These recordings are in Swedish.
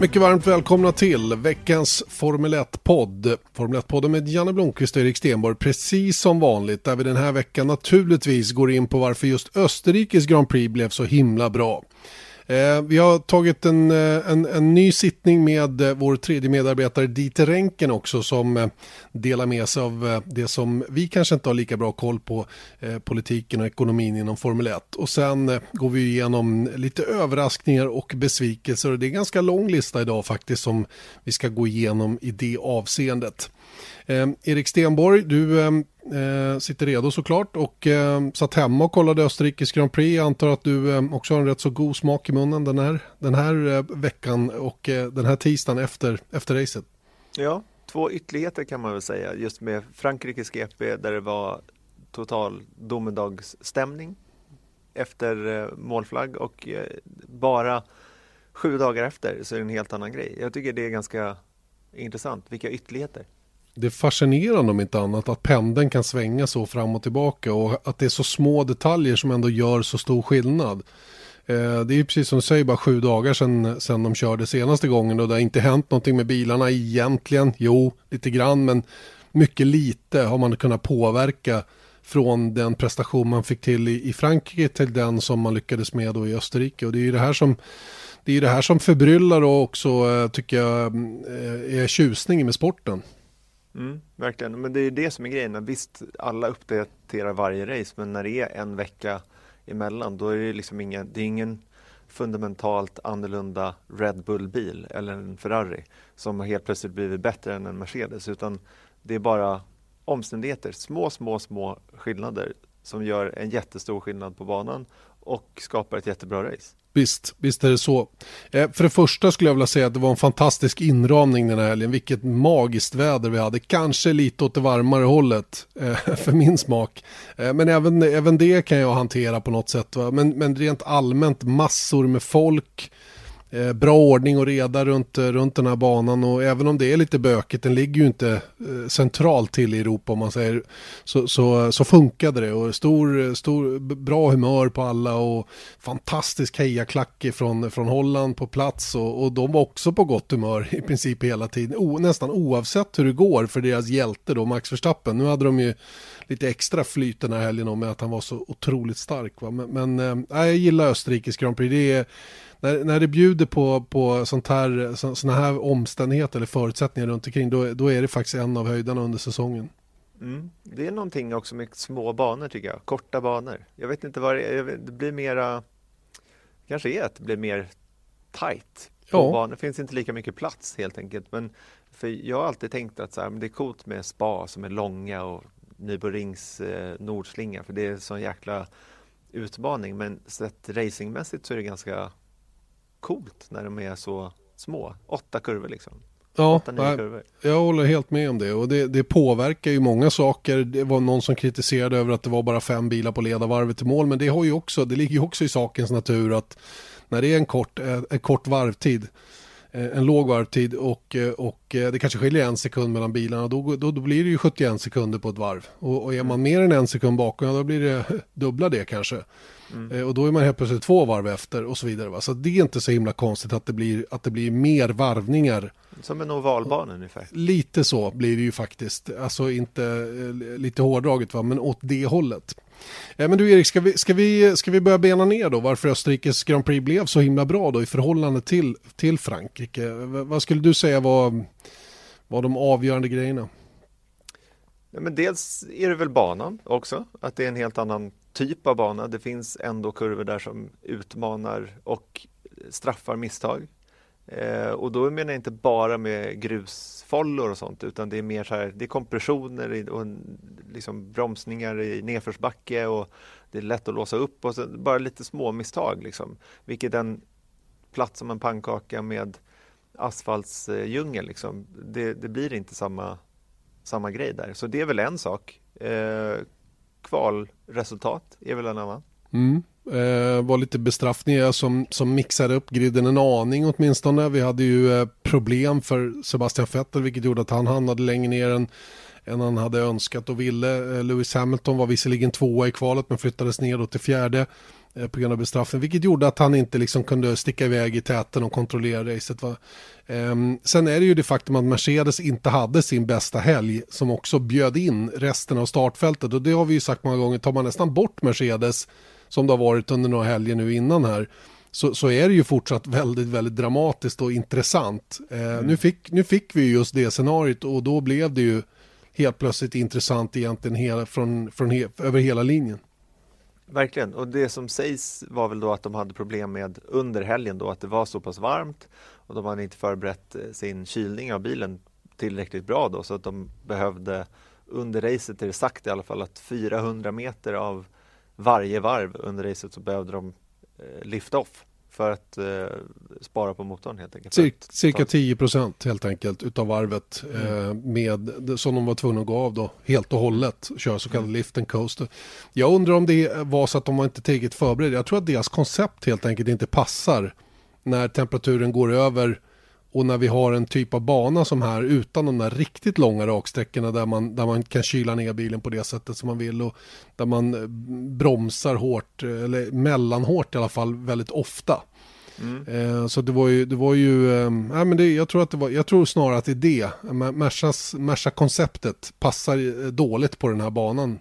Mycket varmt välkomna till veckans Formel 1-podd. Formel 1-podden med Janne Blomqvist och Erik Stenborg, precis som vanligt, där vi den här veckan naturligtvis går in på varför just Österrikes Grand Prix blev så himla bra. Eh, vi har tagit en, eh, en, en, ny sittning med eh, vår tredje medarbetare Dieter Renken också som eh, delar med sig av det som vi kanske inte har lika bra koll på politiken och ekonomin inom Formel 1. Och sen går vi igenom lite överraskningar och besvikelser och det är en ganska lång lista idag faktiskt som vi ska gå igenom i det avseendet. Eh, Erik Stenborg, du ehm, eh, sitter redo såklart och eh, satt hemma och kollade Österrikes Grand Prix. Jag antar att du eh, också har en rätt så god smak i munnen den här, den här eh, veckan och eh, den här tisdagen efter, efter racet. Ja, två ytterligheter kan man väl säga. Just med Frankrikes GP där det var total domedagsstämning efter eh, målflagg och eh, bara sju dagar efter så är det en helt annan grej. Jag tycker det är ganska intressant. Vilka ytterligheter det är fascinerande om inte annat att pendeln kan svänga så fram och tillbaka och att det är så små detaljer som ändå gör så stor skillnad. Eh, det är precis som du säger bara sju dagar sedan, sedan de körde senaste gången och det har inte hänt någonting med bilarna egentligen. Jo, lite grann men mycket lite har man kunnat påverka från den prestation man fick till i, Frankrike till den som man lyckades med då i Österrike. Och det är ju det här som det är det här som förbryllar och också eh, tycker jag mm, eh, är tjusningen med sporten. Mm, verkligen, men det är det som är grejen. Visst, alla uppdaterar varje race, men när det är en vecka emellan, då är det liksom inga, det är ingen fundamentalt annorlunda Red Bull-bil eller en Ferrari som helt plötsligt blivit bättre än en Mercedes, utan det är bara omständigheter, små, små, små skillnader som gör en jättestor skillnad på banan och skapar ett jättebra race. Visst, visst är det så. Eh, för det första skulle jag vilja säga att det var en fantastisk inramning den här helgen. Vilket magiskt väder vi hade. Kanske lite åt det varmare hållet eh, för min smak. Eh, men även, även det kan jag hantera på något sätt. Men, men rent allmänt massor med folk. Eh, bra ordning och reda runt, eh, runt den här banan och även om det är lite bökigt, den ligger ju inte eh, centralt till i Europa om man säger, så, så, så funkade det och stor, stor, bra humör på alla och fantastisk hejaklack från, från Holland på plats och, och de var också på gott humör i princip hela tiden, o, nästan oavsett hur det går för deras hjälte då, Max Verstappen. Nu hade de ju lite extra flyt den här helgen med att han var så otroligt stark. Va? Men, men äh, jag gillar Österrikes Grand Prix. Det är, när, när det bjuder på, på sånt här, såna här omständigheter eller förutsättningar runt omkring då, då är det faktiskt en av höjdarna under säsongen. Mm. Det är någonting också med små banor tycker jag, korta banor. Jag vet inte vad det är, det blir mera, kanske är att det blir mer tight på ja. banor. Det finns inte lika mycket plats helt enkelt. Men för jag har alltid tänkt att så här, men det är coolt med spa som är långa och Nyborings eh, nordslinga för det är en sån jäkla utmaning. Men sett racingmässigt så är det ganska coolt när de är så små. Åtta kurvor liksom. Ja, jag, jag håller helt med om det och det, det, påverkar ju många saker. Det var någon som kritiserade över att det var bara fem bilar på ledarvarvet till mål men det, har ju också, det ligger ju också i sakens natur att när det är en kort, eh, en kort varvtid Eh, en låg varvtid och, eh, och eh, det kanske skiljer en sekund mellan bilarna. Då, då, då blir det ju 71 sekunder på ett varv. Och, och är man mer än en sekund bakom, ja, då blir det dubbla det kanske. Mm. Och då är man helt plötsligt två varv efter och så vidare. Va? Så det är inte så himla konstigt att det blir, att det blir mer varvningar. Som en ovalbana ungefär. Lite så blir det ju faktiskt. Alltså inte lite hårdraget va, men åt det hållet. Eh, men du Erik, ska vi, ska, vi, ska vi börja bena ner då varför Österrikes Grand Prix blev så himla bra då i förhållande till, till Frankrike? Vad skulle du säga var, var de avgörande grejerna? Ja, men dels är det väl banan också, att det är en helt annan typ av bana. Det finns ändå kurvor där som utmanar och straffar misstag. Eh, och då menar jag inte bara med grusfollor och sånt utan det är mer så här, det är kompressioner och liksom bromsningar i nedförsbacke och det är lätt att låsa upp och så, bara lite små misstag liksom. Vilket en plats som en pannkaka med asfaltsdjungel. Liksom. Det, det, blir inte samma, samma grej där. Så det är väl en sak. Eh, kvalresultat är väl en annan. Mm. Eh, var lite bestraffningar som, som mixade upp griden en aning åtminstone. Vi hade ju eh, problem för Sebastian Vettel vilket gjorde att han hamnade längre ner än, än han hade önskat och ville. Eh, Lewis Hamilton var visserligen tvåa i kvalet men flyttades ner då till fjärde eh, på grund av bestraffning, vilket gjorde att han inte liksom kunde sticka iväg i täten och kontrollera racet. Va? Um, sen är det ju det faktum att Mercedes inte hade sin bästa helg som också bjöd in resten av startfältet och det har vi ju sagt många gånger, tar man nästan bort Mercedes som det har varit under några helger nu innan här så, så är det ju fortsatt väldigt, väldigt dramatiskt och intressant. Eh, mm. nu, fick, nu fick vi just det scenariot och då blev det ju helt plötsligt intressant egentligen hela, från, från he, över hela linjen. Verkligen, och det som sägs var väl då att de hade problem med under helgen då att det var så pass varmt och de hade inte förberett eh, sin kylning av bilen tillräckligt bra då så att de behövde under racet är det sagt i alla fall att 400 meter av varje varv under racet så behövde de eh, lifta off för att eh, spara på motorn helt enkelt. Cir cirka 10 procent helt enkelt utav varvet mm. eh, med, som de var tvungna att gå av då helt och hållet. Köra så kallad mm. lift and coast. Jag undrar om det var så att de var inte tillräckligt förberedda. Jag tror att deras koncept helt enkelt inte passar när temperaturen går över och när vi har en typ av bana som här utan de där riktigt långa raksträckorna där man, där man kan kyla ner bilen på det sättet som man vill och där man eh, bromsar hårt, eller mellanhårt i alla fall, väldigt ofta. Mm. Eh, så det var ju, det var ju eh, men det, jag, tror att det var, jag tror snarare att det är det, Merca-konceptet passar eh, dåligt på den här banan.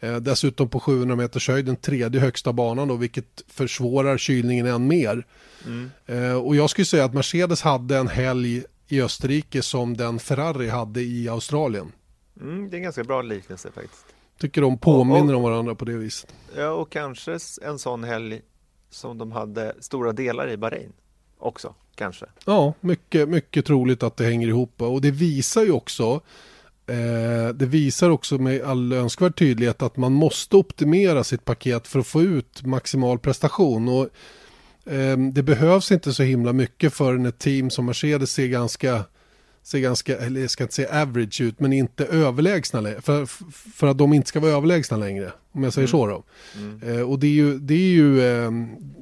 Eh, dessutom på 700 meters höjd, den tredje högsta banan då, vilket försvårar kylningen än mer. Mm. Eh, och jag skulle säga att Mercedes hade en helg i Österrike som den Ferrari hade i Australien. Mm, det är en ganska bra liknelse faktiskt. Tycker de påminner och, och, om varandra på det viset. Ja, och kanske en sån helg som de hade stora delar i Bahrain också, kanske. Ja, mycket, mycket troligt att det hänger ihop. Och det visar ju också eh, det visar också med all önskvärd tydlighet att man måste optimera sitt paket för att få ut maximal prestation. Och det behövs inte så himla mycket för ett team som Mercedes ser ganska ser ganska, eller jag ska inte säga average ut, men inte överlägsna längre. För, för att de inte ska vara överlägsna längre, om jag säger mm. så då. Mm. Eh, och det är ju, det är ju, eh,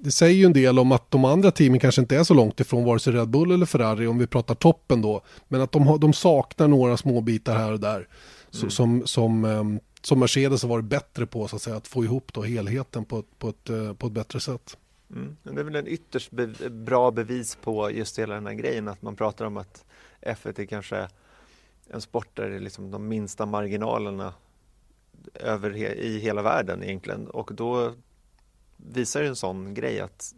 det säger ju en del om att de andra teamen kanske inte är så långt ifrån vare sig Red Bull eller Ferrari, om vi pratar toppen då. Men att de, har, de saknar några små bitar här och där. Mm. Så, som, som, som Mercedes har varit bättre på, så att säga, att få ihop då helheten på, på, ett, eh, på ett bättre sätt. Mm. Det är väl en ytterst be bra bevis på just hela den här grejen att man pratar om att F1 är kanske en sport där det är liksom de minsta marginalerna över he i hela världen egentligen och då visar en sån grej att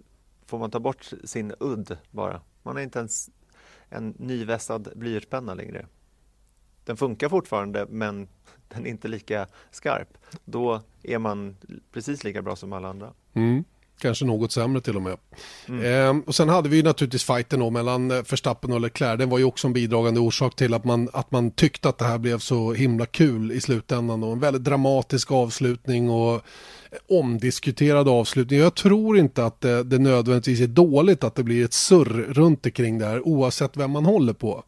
får man ta bort sin udd bara, man har inte ens en nyvässad blyertspenna längre. Den funkar fortfarande men den är inte lika skarp. Då är man precis lika bra som alla andra. Mm. Kanske något sämre till och med. Mm. Ehm, och sen hade vi ju naturligtvis fighten då mellan eh, Verstappen och Leclerc. Den var ju också en bidragande orsak till att man, att man tyckte att det här blev så himla kul i slutändan. Då. En väldigt dramatisk avslutning och omdiskuterad avslutning. Jag tror inte att det, det nödvändigtvis är dåligt att det blir ett surr runt omkring det här oavsett vem man håller på.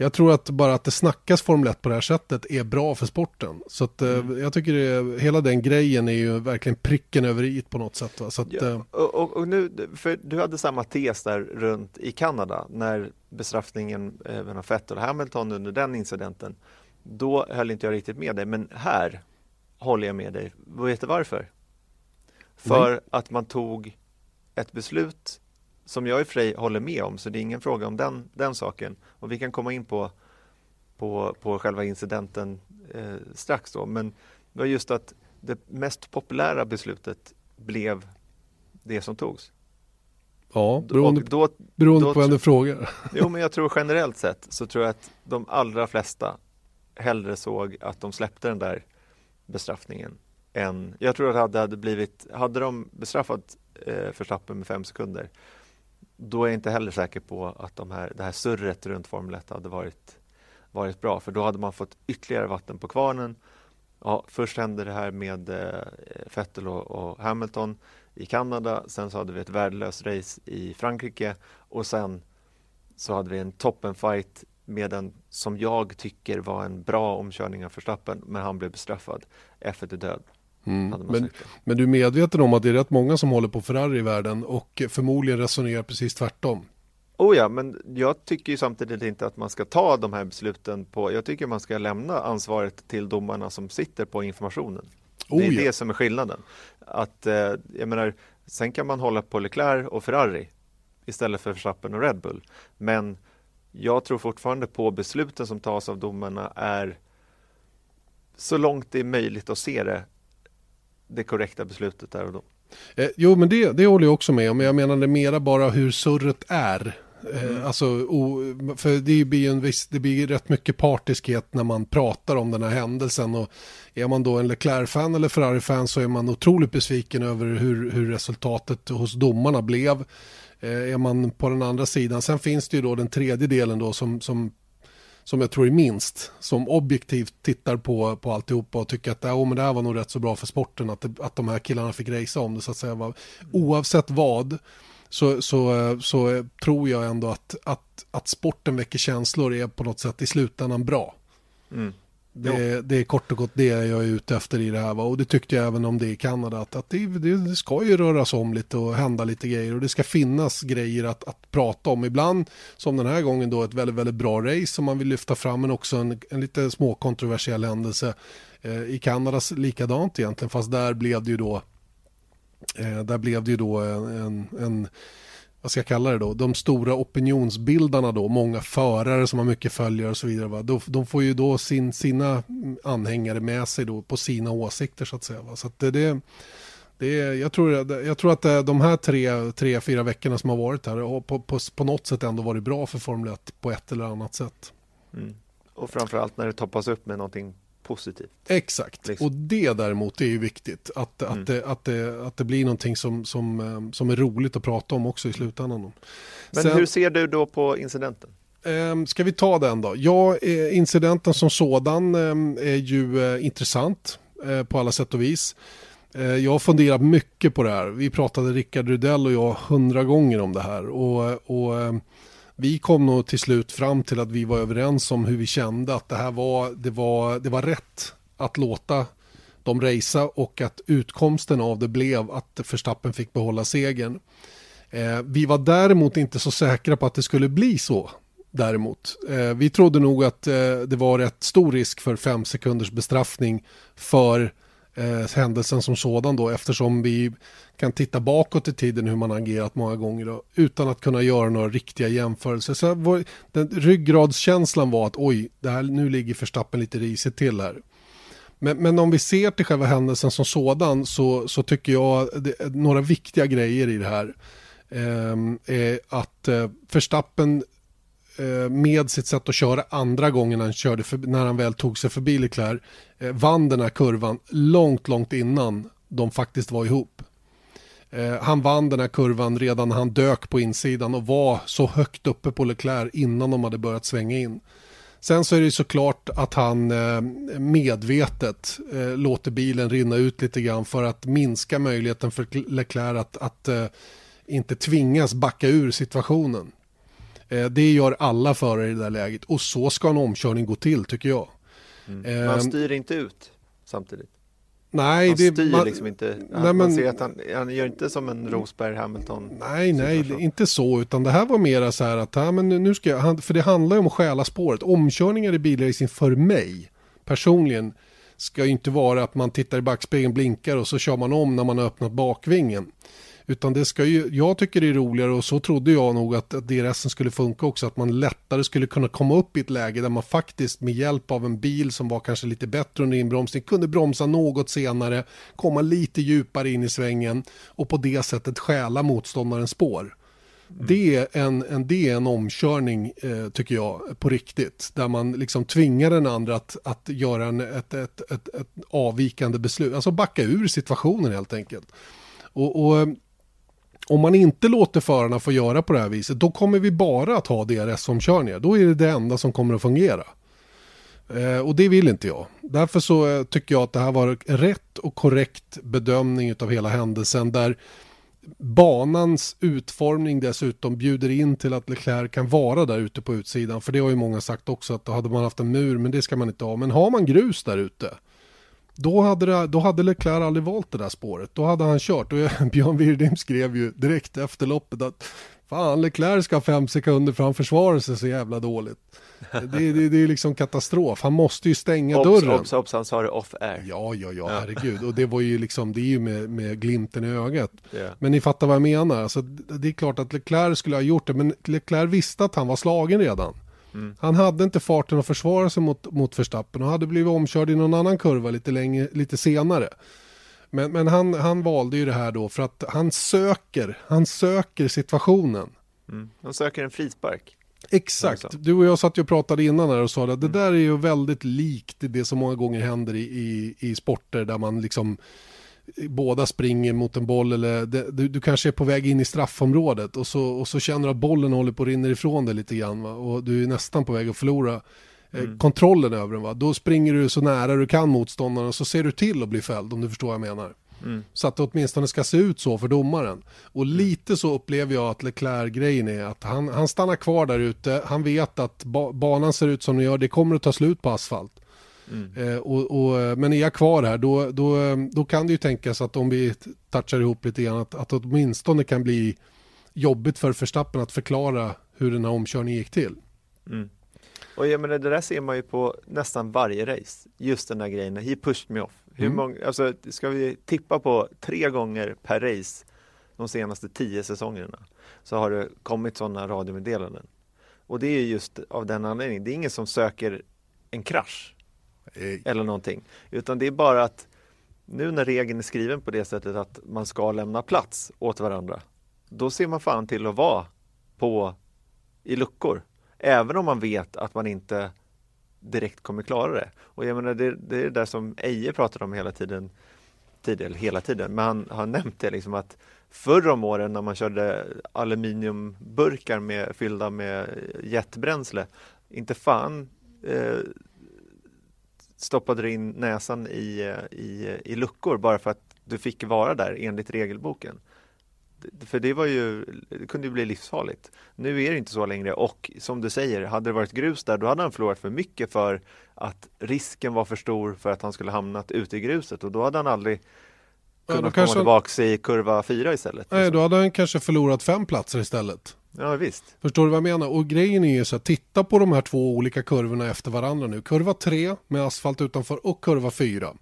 Jag tror att bara att det snackas Formel 1 på det här sättet är bra för sporten. Så att, eh, mm. jag tycker det, hela den grejen är ju verkligen pricken över i på något sätt. Va? Så att, ja, eh, och, och, och, nu, för du hade samma tes där runt i Kanada när bestraffningen även av Vettel och Hamilton under den incidenten. Då höll inte jag riktigt med dig, men här håller jag med dig. Vet du varför? För Nej. att man tog ett beslut som jag i och för sig håller med om, så det är ingen fråga om den, den saken. Och vi kan komma in på, på, på själva incidenten eh, strax då, men det var just att det mest populära beslutet blev det som togs. Ja, beroende, då, beroende då, på vem du frågar. Jo, men jag tror generellt sett så tror jag att de allra flesta hellre såg att de släppte den där bestraffningen än, jag tror att det hade blivit, hade de bestraffat eh, Verstappen med fem sekunder då är jag inte heller säker på att de här, det här surret runt Formel 1 hade varit, varit bra, för då hade man fått ytterligare vatten på kvarnen. Ja, först hände det här med eh, Vettel och, och, Hamilton i Kanada, sen så hade vi ett värdelöst race i Frankrike och sen så hade vi en toppenfight med en som jag tycker var en bra omkörning av Verstappen, men han blev bestraffad. F1 är död. Mm. Men, men, du är medveten om att det är rätt många som håller på Ferrari i världen och förmodligen resonerar precis tvärtom. Oh ja, men jag tycker ju samtidigt inte att man ska ta de här besluten på, jag tycker man ska lämna ansvaret till domarna som sitter på informationen. Oh det är ja. det som är skillnaden. Att, eh, jag menar, sen kan man hålla på Leclerc och Ferrari istället för Verstappen och Red Bull. Men jag tror fortfarande på besluten som tas av domarna är så långt det är möjligt att se det, det korrekta beslutet där och då. Eh, jo, men det, det håller jag också med om. Jag menar det mera bara hur surret är. Eh, mm. Alltså, o, för det blir, en viss, det blir rätt mycket partiskhet när man pratar om den här händelsen. Och är man då en Leclerc-fan eller Ferrari-fan så är man otroligt besviken över hur, hur resultatet hos domarna blev. Eh, är man på den andra sidan, sen finns det ju då den tredje delen då som, som som jag tror är minst, som objektivt tittar på, på alltihopa och tycker att oh, men det här var nog rätt så bra för sporten, att, att de här killarna fick racea om det så att säga. Var, oavsett vad så, så, så tror jag ändå att, att, att sporten väcker känslor är på något sätt i slutändan bra. Mm. Det, det, är kort och gott det jag är ute efter i det här. Va? Och det tyckte jag även om det i Kanada. Att, att det, det, ska ju röras om lite och hända lite grejer. Och det ska finnas grejer att, att prata om. Ibland, som den här gången, då ett väldigt, väldigt bra race som man vill lyfta fram. Men också en, en lite småkontroversiell händelse. Eh, I Kanada likadant egentligen. Fast där blev det ju då eh, där blev det ju då en, en, en vad ska jag kalla det då, de stora opinionsbildarna då, många förare som har mycket följare och så vidare, va? De, de får ju då sin, sina anhängare med sig då på sina åsikter så att säga. Va? Så att det, det, det jag, tror, jag tror att eh, de här tre, tre, fyra veckorna som har varit här har på, på, på något sätt ändå varit bra för Formel 1 på ett eller annat sätt. Mm. Och framförallt när det toppas upp med någonting positivt. Exakt, liksom. och det däremot är ju viktigt. Att, mm. att, det, att, det, att det blir någonting som, som, eh, som är roligt att prata om också i slutändan. Men Sen, hur ser du då på incidenten? Eh, ska vi ta den då? Ja, eh, incidenten som sådan eh, är ju eh, intressant på alla sätt och vis. Jag har funderat mycket på det här. Vi pratade Rickard Rudell och jag hundra gånger om det här. Och, och vi kom nog till slut fram till att vi var överens om hur vi kände att det här var, det var, det var rätt att låta dem racea och att utkomsten av det blev att Verstappen fick behålla segern. Eh, vi var däremot inte så säkra på att det skulle bli så. Däremot. Eh, vi trodde nog att eh, det var rätt stor risk för fem sekunders bestraffning för eh, händelsen som sådan då eftersom vi kan titta bakåt i tiden hur man agerat många gånger då, utan att kunna göra några riktiga jämförelser. Så var, den, ryggradskänslan var att oj, det här, nu ligger förstappen lite risigt till här. Men, men, om vi ser till själva händelsen som sådan så, så tycker jag det, några viktiga grejer i det här eh, är att eh, Verstappen Eh, med sitt sätt att köra andra gången han körde för, när han väl tog sig förbi Leclerc eh, vann den här kurvan långt, långt innan de faktiskt var ihop. Eh, han vann den här kurvan redan när han dök på insidan och var så högt uppe på Leclerc innan de hade börjat svänga in. Sen så är det såklart att han eh, medvetet eh, låter bilen rinna ut lite grann för att minska möjligheten för Leclerc att, att inte tvingas backa ur situationen. Eh, det gör alla förare i det där läget och så ska en omkörning gå till tycker jag. Mm. Man styr inte ut samtidigt. Nej, man det, styr man, liksom inte. Han, nej, man ser att han, han gör inte som en Rosberg Hamilton. Nej, nej, inte så, utan det här var mera så här att, ja, men nu ska jag, för det handlar ju om att stjäla spåret. Omkörningar i bilracing för mig personligen ska ju inte vara att man tittar i backspegeln, blinkar och så kör man om när man har öppnat bakvingen. Utan det ska ju, jag tycker det är roligare och så trodde jag nog att, att DRSen skulle funka också. Att man lättare skulle kunna komma upp i ett läge där man faktiskt med hjälp av en bil som var kanske lite bättre under inbromsning kunde bromsa något senare, komma lite djupare in i svängen och på det sättet stjäla motståndarens spår. Mm. Det, är en, en, det är en omkörning, eh, tycker jag, på riktigt. Där man liksom tvingar den andra att, att göra en, ett, ett, ett, ett avvikande beslut. Alltså backa ur situationen helt enkelt. Och, och om man inte låter förarna få göra på det här viset, då kommer vi bara att ha DRS-omkörningar. Då är det det enda som kommer att fungera. Eh, och det vill inte jag. Därför så eh, tycker jag att det här var rätt och korrekt bedömning av hela händelsen där banans utformning dessutom bjuder in till att Leclerc kan vara där ute på utsidan. För det har ju många sagt också att då hade man haft en mur, men det ska man inte ha. Men har man grus där ute, då hade, det, då hade Leclerc aldrig valt det där spåret. Då hade han kört. Och Björn Wirdheim skrev ju direkt efter loppet att fan Leclerc ska fem sekunder för han försvarar sig så jävla dåligt. Det, det, det är liksom katastrof. Han måste ju stänga Obs, dörren. obs, obs, han sa det off air. Ja, ja, ja, herregud. Och det var ju liksom, det är ju med, med glimten i ögat. Ja. Men ni fattar vad jag menar. Alltså, det är klart att Leclerc skulle ha gjort det, men Leclerc visste att han var slagen redan. Han hade inte farten att försvara sig mot, mot Verstappen och hade blivit omkörd i någon annan kurva lite, länge, lite senare. Men, men han, han valde ju det här då för att han söker, han söker situationen. Mm. De söker en frispark. Exakt, du och jag satt ju och pratade innan här och sa att det där är ju väldigt likt det som många gånger händer i, i, i sporter där man liksom båda springer mot en boll eller det, du, du kanske är på väg in i straffområdet och så, och så känner du att bollen håller på att rinna ifrån dig lite grann va? och du är nästan på väg att förlora eh, kontrollen över den. Va? Då springer du så nära du kan motståndaren och så ser du till att bli fälld om du förstår vad jag menar. Så att det åtminstone ska se ut så för domaren. Och lite så upplever jag att Leclerc-grejen är att han, han stannar kvar där ute. Han vet att ba banan ser ut som den gör. Det kommer att ta slut på asfalt. Eh, och, och, men är jag kvar här då, då, då kan det ju tänkas att om vi touchar ihop lite grann att, att åtminstone kan bli jobbigt för Verstappen att förklara hur den här omkörningen gick till. Och jag menar, det där ser man ju på nästan varje race. Just den där grejen, he pushed me off. Hur Mm. många, alltså, ska vi tippa på tre gånger per race de senaste tio säsongerna så har det kommit sådana radiomeddelanden. Och det är just av den anledningen. Det är ingen som söker en krasch Eh, eller någonting. Utan det är bara att nu när regeln är skriven på det sättet att man ska lämna plats åt varandra. Då ser man fan till att vara på i luckor. Även om man vet att man inte direkt kommer klara det. Och jag menar det, det är det där som Eje pratade om hela tiden tidigare, hela tiden, men han har nämnt det liksom att förr om åren när man körde aluminiumburkar med, fyllda med jetbränsle, inte fan eh, stoppade du in näsan i, eh, i, i luckor bara för att du fick vara där enligt regelboken. För det var ju, det kunde ju bli livsfarligt. Nu är det inte så längre och som du säger, hade det varit grus där då hade han förlorat för mycket för att risken var för stor för att han skulle hamnat ute i gruset och då hade han aldrig Ja, kunnat kanske komma han- tillbaka i kurva 4 istället. Nej, då hade han kanske förlorat fem platser istället. Ja visst. Förstår du vad jag menar? Och grejen är ju så att titta på de här två olika kurvorna efter varandra nu. Kurva 3 med asfalt utanför och kurva 4.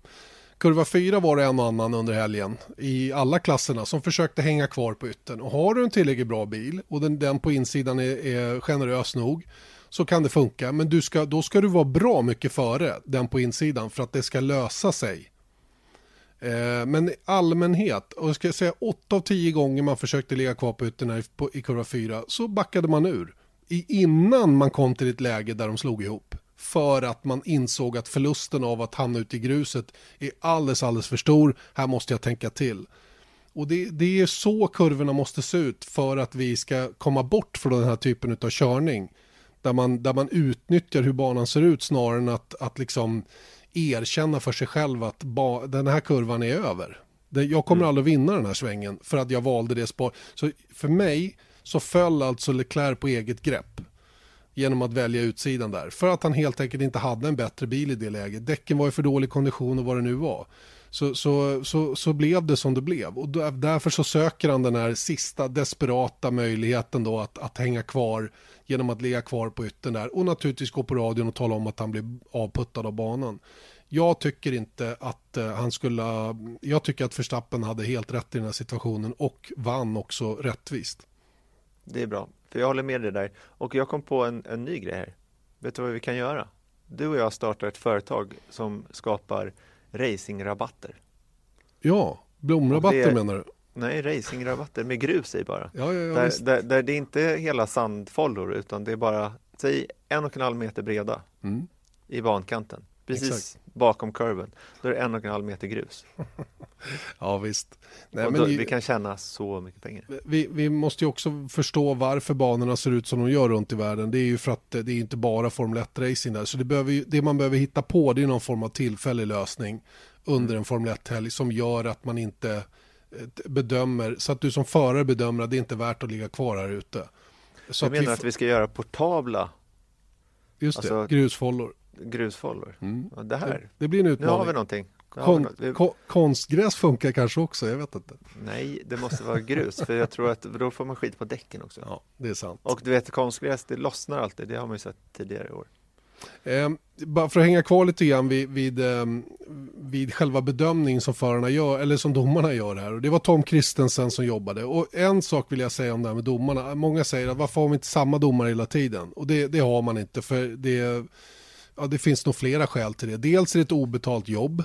Kurva 4 var det en och annan under helgen i alla klasserna som försökte hänga kvar på yttern. Och har du en tillräckligt bra bil och den, den på insidan är, är generös nog så kan det funka. Men du ska, då ska du vara bra mycket före den på insidan för att det ska lösa sig. Eh, Men i allmänhet, och jag ska säga 8 av 10 gånger man försökte ligga kvar på ytterna i, på, i kurva 4 så backade man ur. I, innan man kom till ett läge där de slog ihop. För att man insåg att förlusten av att hamna ute i gruset är alldeles, alldeles för stor. Här måste jag tänka till. Och det, det är så kurvorna måste se ut för att vi ska komma bort från den här typen av körning. Där man, där man utnyttjar hur banan ser ut snarare än att, att liksom erkänna för sig själv att ba, den här kurvan är över. Jag kommer aldrig vinna den här svängen för att jag valde det spår. Så för mig så föll alltså Leclerc på eget grepp genom att välja utsidan där. För att han helt enkelt inte hade en bättre bil i det läget. Däcken var i för dålig kondition och vad det nu var. Så, så, så, så blev det som det blev. Och därför så söker han den här sista desperata möjligheten då att, att hänga kvar genom att ligga kvar på yttern där. Och naturligtvis gå på radion och tala om att han blir avputtad av banan. Jag tycker inte att eh, han skulle, jag tycker att Verstappen hade helt rätt i den här situationen och vann också rättvist. Det är bra, för jag håller med dig där. Och jag kom på en, en ny grej här. Vet du vad vi kan göra? Du och jag startar ett företag som skapar racingrabatter. Ja, blomrabatter det- menar du? Nej, racingrabatter med grus i bara. Ja, ja, ja där, där, där det är inte hela sandfollor utan det är bara, säg en och en halv meter breda Mm. i bankanten. Precis Exakt. bakom kurven. Då är det en och en halv meter grus. Ja, visst. Nej, då, ju- vi kan tjäna så mycket pengar. vi, vi måste ju också förstå varför banorna ser ut som de gör runt i världen. Det är ju för att eh, det är inte bara Formel 1-racing där. Så det, behöver, det man behöver hitta på det är någon form av tillfällig lösning under en Formel 1-helg som gör att man inte bedömer, så att du som förare bedömer att det inte är värt att ligga kvar här ute. Så jag menar vi... att vi ska göra portabla Just det, alltså, grusfållor. Grusfållor. Mm. Det här. Det, det, blir en utmaning. Nu har vi någonting. Kon, vi... konstgräs funkar kanske också, jag vet inte. Nej, det måste vara grus, för jag tror att då får man skit på däcken också. Ja, det är sant. Och du vet, konstgräs, det lossnar alltid, det har man ju sett tidigare i år. Eh, bara för att hänga kvar lite grann vid, vid, eh, vid själva bedömningen som förarna gör, eller som domarna gör här. Och det var Tom Kristensen som jobbade. Och en sak vill jag säga om det här med domarna. Många säger att varför har vi inte samma domare hela tiden? Och det, det har man inte, för det, ja, det finns nog flera skäl till det. Dels är det ett obetalt jobb.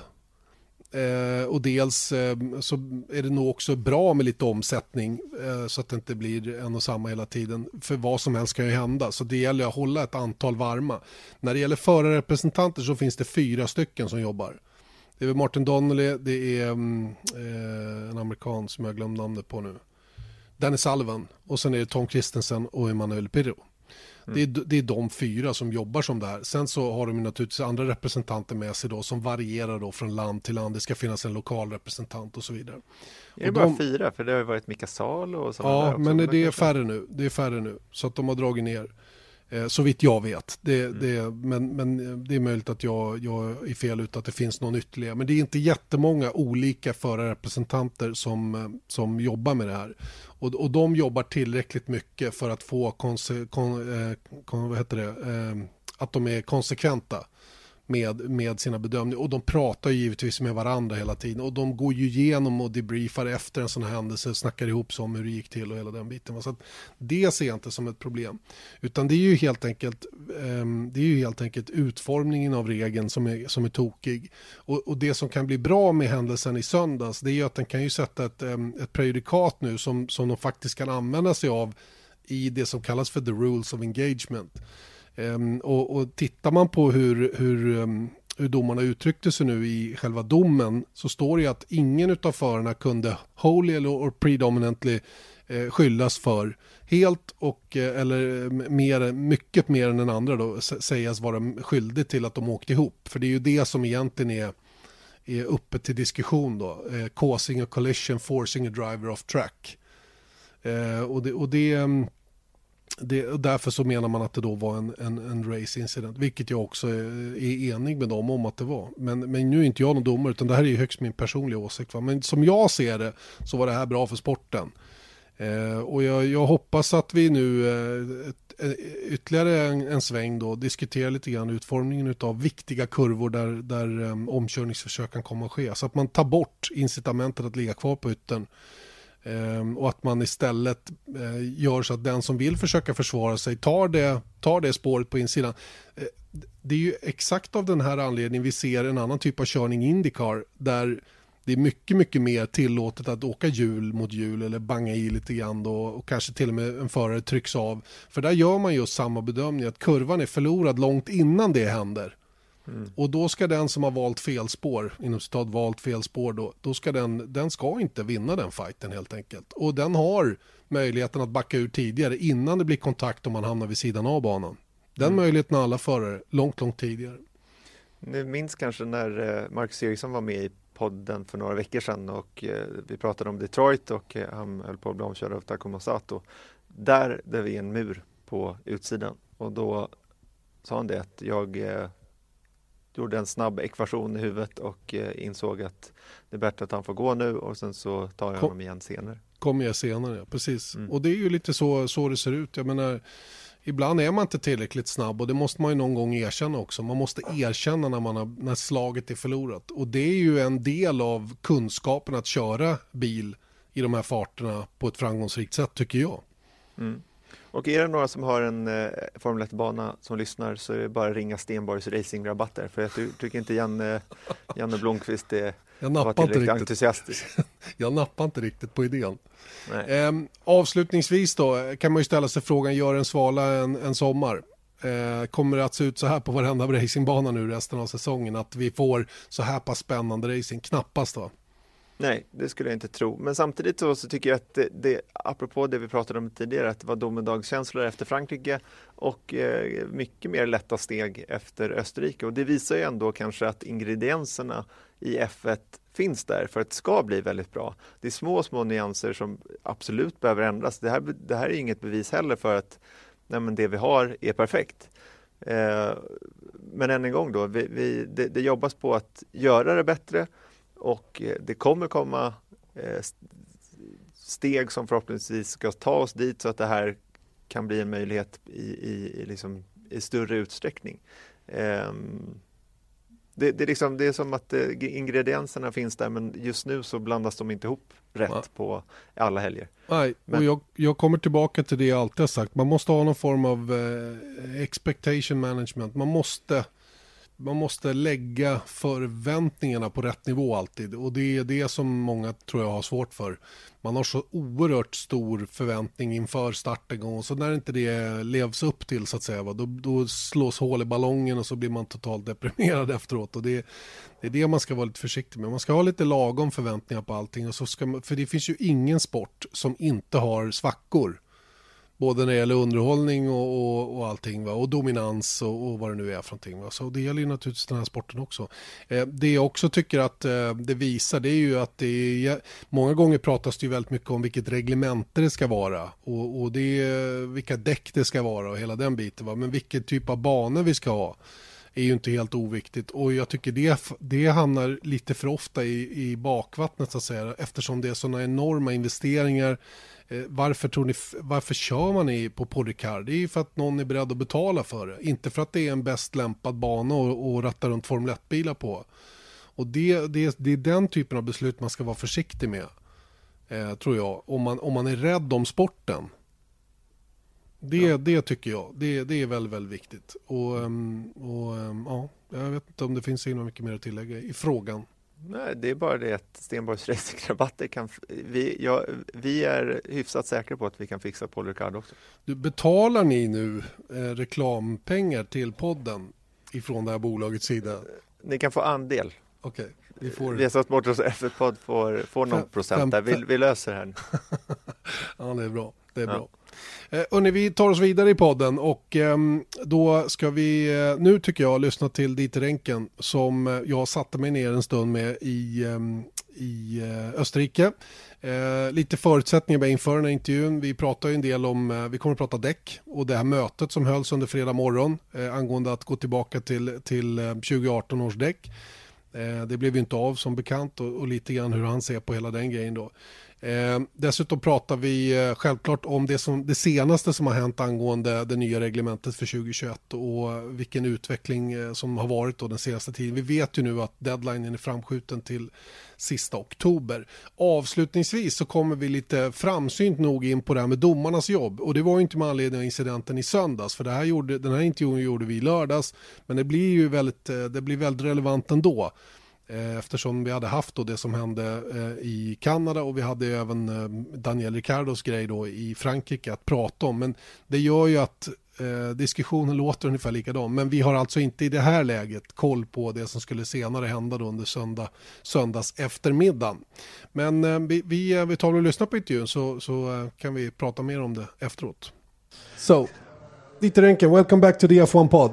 Eh, och dels eh, så är det nog också bra med lite omsättning eh, så att det inte blir en och samma hela tiden. För vad som helst kan ju hända så det gäller att hålla ett antal varma. När det gäller förarrepresentanter så finns det fyra stycken som jobbar. Det är Martin Donnelly, det är mm, eh, en amerikan som jag glömde namnet på nu. Dennis Alvan, och sen är det Tom Christensen och Emanuel Pirro. Det, är, det är de fyra som jobbar som det här. Sen så har de naturligtvis andra representanter med sig då som varierar då från land till land. Det ska finnas en lokal representant och så vidare. Är det bara de... fyra? För det har ju varit Mika Salo och sådana Ja, men det är färre nu. Det är färre nu. Så att de har dragit ner. Eh, så vitt jag vet. Det, mm. det, men, men det är möjligt att jag, jag är fel ut att det finns någon ytterligare. Men det är inte jättemånga olika förarrepresentanter som, eh, som jobbar med det här. Och, och de jobbar tillräckligt mycket för att få konse, kon, eh, kon, vad heter det, eh, att de är konsekventa med, med sina bedömningar. Och de pratar givetvis med varandra hela tiden. Och de går ju igenom och debriefar efter en sån här händelse, snackar ihop sig om hur det gick till och hela den biten. Så att det ser jag inte som ett problem. Utan det är ju helt enkelt, ehm, det är ju helt enkelt utformningen av regeln som är, som är tokig. Och, och, det som kan bli bra med händelsen i söndags, det är ju att den kan ju sätta ett, ehm, ett prejudikat nu som, som de faktiskt kan använda sig av i det som kallas för the rules of engagement. Um, och, och tittar man på hur, hur, um, hur domarna uttryckte sig nu i själva domen så står det ju att ingen av förarna kunde wholly eller predominantly eh, skyllas för helt och eh, eller eh, mer, mycket mer än den andra då sägas vara skyldig till att de åkte ihop. För det är ju det som egentligen är, är uppe till diskussion då. Eh, causing a collision, forcing a driver off track. Eh, och det, och det ehm, det, därför så menar man att det då var en, en, en race incident, vilket jag också är, är, enig med dem om att det var. Men, men nu är inte jag någon domare, utan det här är högst min personliga åsikt. Va? Men som jag ser det så var det här bra för sporten. Eh, och jag, jag, hoppas att vi nu eh, ett, eh, ytterligare en, en, sväng då diskuterar lite grann utformningen av viktiga kurvor där, där eh, omkörningsförsök kan komma att ske. Så att man tar bort incitamentet att ligga kvar på yttern Ehm, och att man istället eh, gör så att den som vill försöka försvara sig tar det, tar det spåret på insidan. Eh, det är ju exakt av den här anledningen vi ser en annan typ av körning i Indycar där det är mycket, mycket mer tillåtet att åka hjul mot hjul eller banga i lite grann då, och kanske till och med en förare trycks av. För där gör man just samma bedömning att kurvan är förlorad långt innan det händer. Mm. Och då ska den som har valt fel spår, inom citat valt fel spår då, då ska den, den ska inte vinna den fighten helt enkelt. Och den har möjligheten att backa ur tidigare innan det blir kontakt om man hamnar vid sidan av banan. Den mm. möjligheten har alla förare långt, långt tidigare. Ni minns kanske när eh, Marcus Eriksson var med i podden för några veckor sedan och eh, vi pratade om Detroit och eh, han höll på att bli omkörd av Takuma Sato. Där, där vi en mur på utsidan och då sa han det att jag gjorde en snabb ekvation i huvudet och eh, insåg att det är bättre att han får gå nu och sen så tar jag Kom, honom igen senare. Kommer jag senare, ja, precis. Mm. Och det är ju lite så, så det ser ut. Jag menar, ibland är man inte tillräckligt snabb och det måste man ju någon gång erkänna också. Man måste erkänna när, man har, när slaget är förlorat. Och det är ju en del av kunskapen att köra bil i de här farterna på ett framgångsrikt sätt tycker jag. Mm. Och är det några som har en eh, Formel 1-bana som lyssnar så är det bara att ringa Stenborgs racingrabatter för jag tycker inte Janne, Janne Blomqvist är jag var tillräckligt entusiastisk. jag nappar inte riktigt på idén. Eh, avslutningsvis då kan man ju ställa sig frågan, gör en svala en, en sommar? Eh, kommer det att se ut så här på varenda racingbana nu resten av säsongen? Att vi får så här pass spännande racing? Knappast va? Nej, det skulle jag inte tro. Men samtidigt så, så tycker jag att det, det, apropå det vi pratade om tidigare, att det var domedagskänslor efter Frankrike och eh, mycket mer lätta steg efter Österrike. Och det visar ju ändå kanske att ingredienserna i F1 finns där för att det ska bli väldigt bra. Det är små, små nyanser som absolut behöver ändras. Det här, det här är inget bevis heller för att nej, det vi har är perfekt. Eh, men än en gång då, vi, vi, det, det, jobbas på att göra det bättre och eh, det kommer komma eh, steg som förhoppningsvis ska ta oss dit så att det här kan bli en möjlighet i, i, i, liksom, i större utsträckning. Um, det, det, är liksom, det är som att eh, ingredienserna finns där men just nu så blandas de inte ihop rätt ja. på alla helger. Nej, men... och jag, jag, kommer tillbaka till det jag alltid har sagt. Man måste ha någon form av eh, expectation management. Man måste man måste lägga förväntningarna på rätt nivå alltid och det är det som många tror jag har svårt för. Man har så oerhört stor förväntning inför starten och så när inte det levs upp till så att säga, då, då slås hål i ballongen och så blir man totalt deprimerad efteråt och det, det är det man ska vara lite försiktig med. Man ska ha lite lagom förväntningar på allting och så ska man, för det finns ju ingen sport som inte har svackor. Både när det gäller underhållning och, och, och allting va? och dominans och, och, vad det nu är för någonting. Va? Så det gäller ju naturligtvis den här sporten också. Eh, det jag också tycker att eh, det visar det är ju att det är, många gånger pratas det ju väldigt mycket om vilket reglemente det ska vara och, och det är, vilka däck det ska vara och hela den biten. Va? Men vilken typ av banor vi ska ha är ju inte helt oviktigt och jag tycker det, det hamnar lite för ofta i, i bakvattnet så att säga eftersom det är sådana enorma investeringar varför, tror ni, varför kör man i, på Polycar? Det är ju för att någon är beredd att betala för det. Inte för att det är en bäst lämpad bana att ratta runt Formel 1-bilar på. Och det, det, det är den typen av beslut man ska vara försiktig med. Eh, tror jag. Om man, om man är rädd om sporten. Det, ja. det tycker jag. Det, det är väldigt, väldigt viktigt. Och, ehm, och ehm, ja, jag vet inte om det finns något mycket mer att tillägga i frågan. Nej, det är bara det att Stenborgs racingrabatter kan... Vi, ja, vi är hyfsat säkra på att vi kan fixa Paul Ricard också. Du, betalar ni nu eh, reklampengar till podden ifrån det här bolagets sida? Ni kan få andel. Okej. Okay. Vi får... Vesas Motors F1-podd får, får någon procent där. Vi, vi löser det här. ja, det är bra. Det är ja. bra. Eh, vi tar oss vidare i podden och eh, då ska vi eh, nu tycker jag lyssna till Dieter Renken som eh, jag satte mig ner en stund med i, ehm, i eh, Österrike. Eh, lite förutsättningar inför den här intervjun. Vi pratar ju en del om, eh, vi kommer att prata däck och det här mötet som hölls under fredag morgon eh, angående att gå tillbaka till, till eh, 2018 års däck. Eh, det blev ju inte av som bekant och, och, lite grann hur han ser på hela den grejen då. Eh, dessutom pratar vi eh, självklart om det, som, det senaste som har hänt angående det nya reglementet för 2021 och vilken utveckling eh, som har varit då den senaste tiden. Vi vet ju nu att deadlinen är framskjuten till sista oktober. Avslutningsvis så kommer vi lite framsynt nog in på det här med domarnas jobb och det var ju inte med anledning av incidenten i söndags för det här gjorde, den här intervjun gjorde vi i lördags men det blir ju väldigt, eh, det blir väldigt relevant ändå. Eh, eftersom vi hade haft då det som hände eh, i Kanada och vi hade även eh, Daniel Ricardos grej då i Frankrike att prata om. Men det gör ju att diskussionen låter ungefär likadan. Men vi har alltså inte i det här läget koll på det som skulle senare hända då under söndag, söndags eftermiddagen. Men vi, vi, vi tar och lyssnar på intervjun så, så kan vi prata mer om det efteråt. So, Dieter Enken, welcome back to the F1 pod.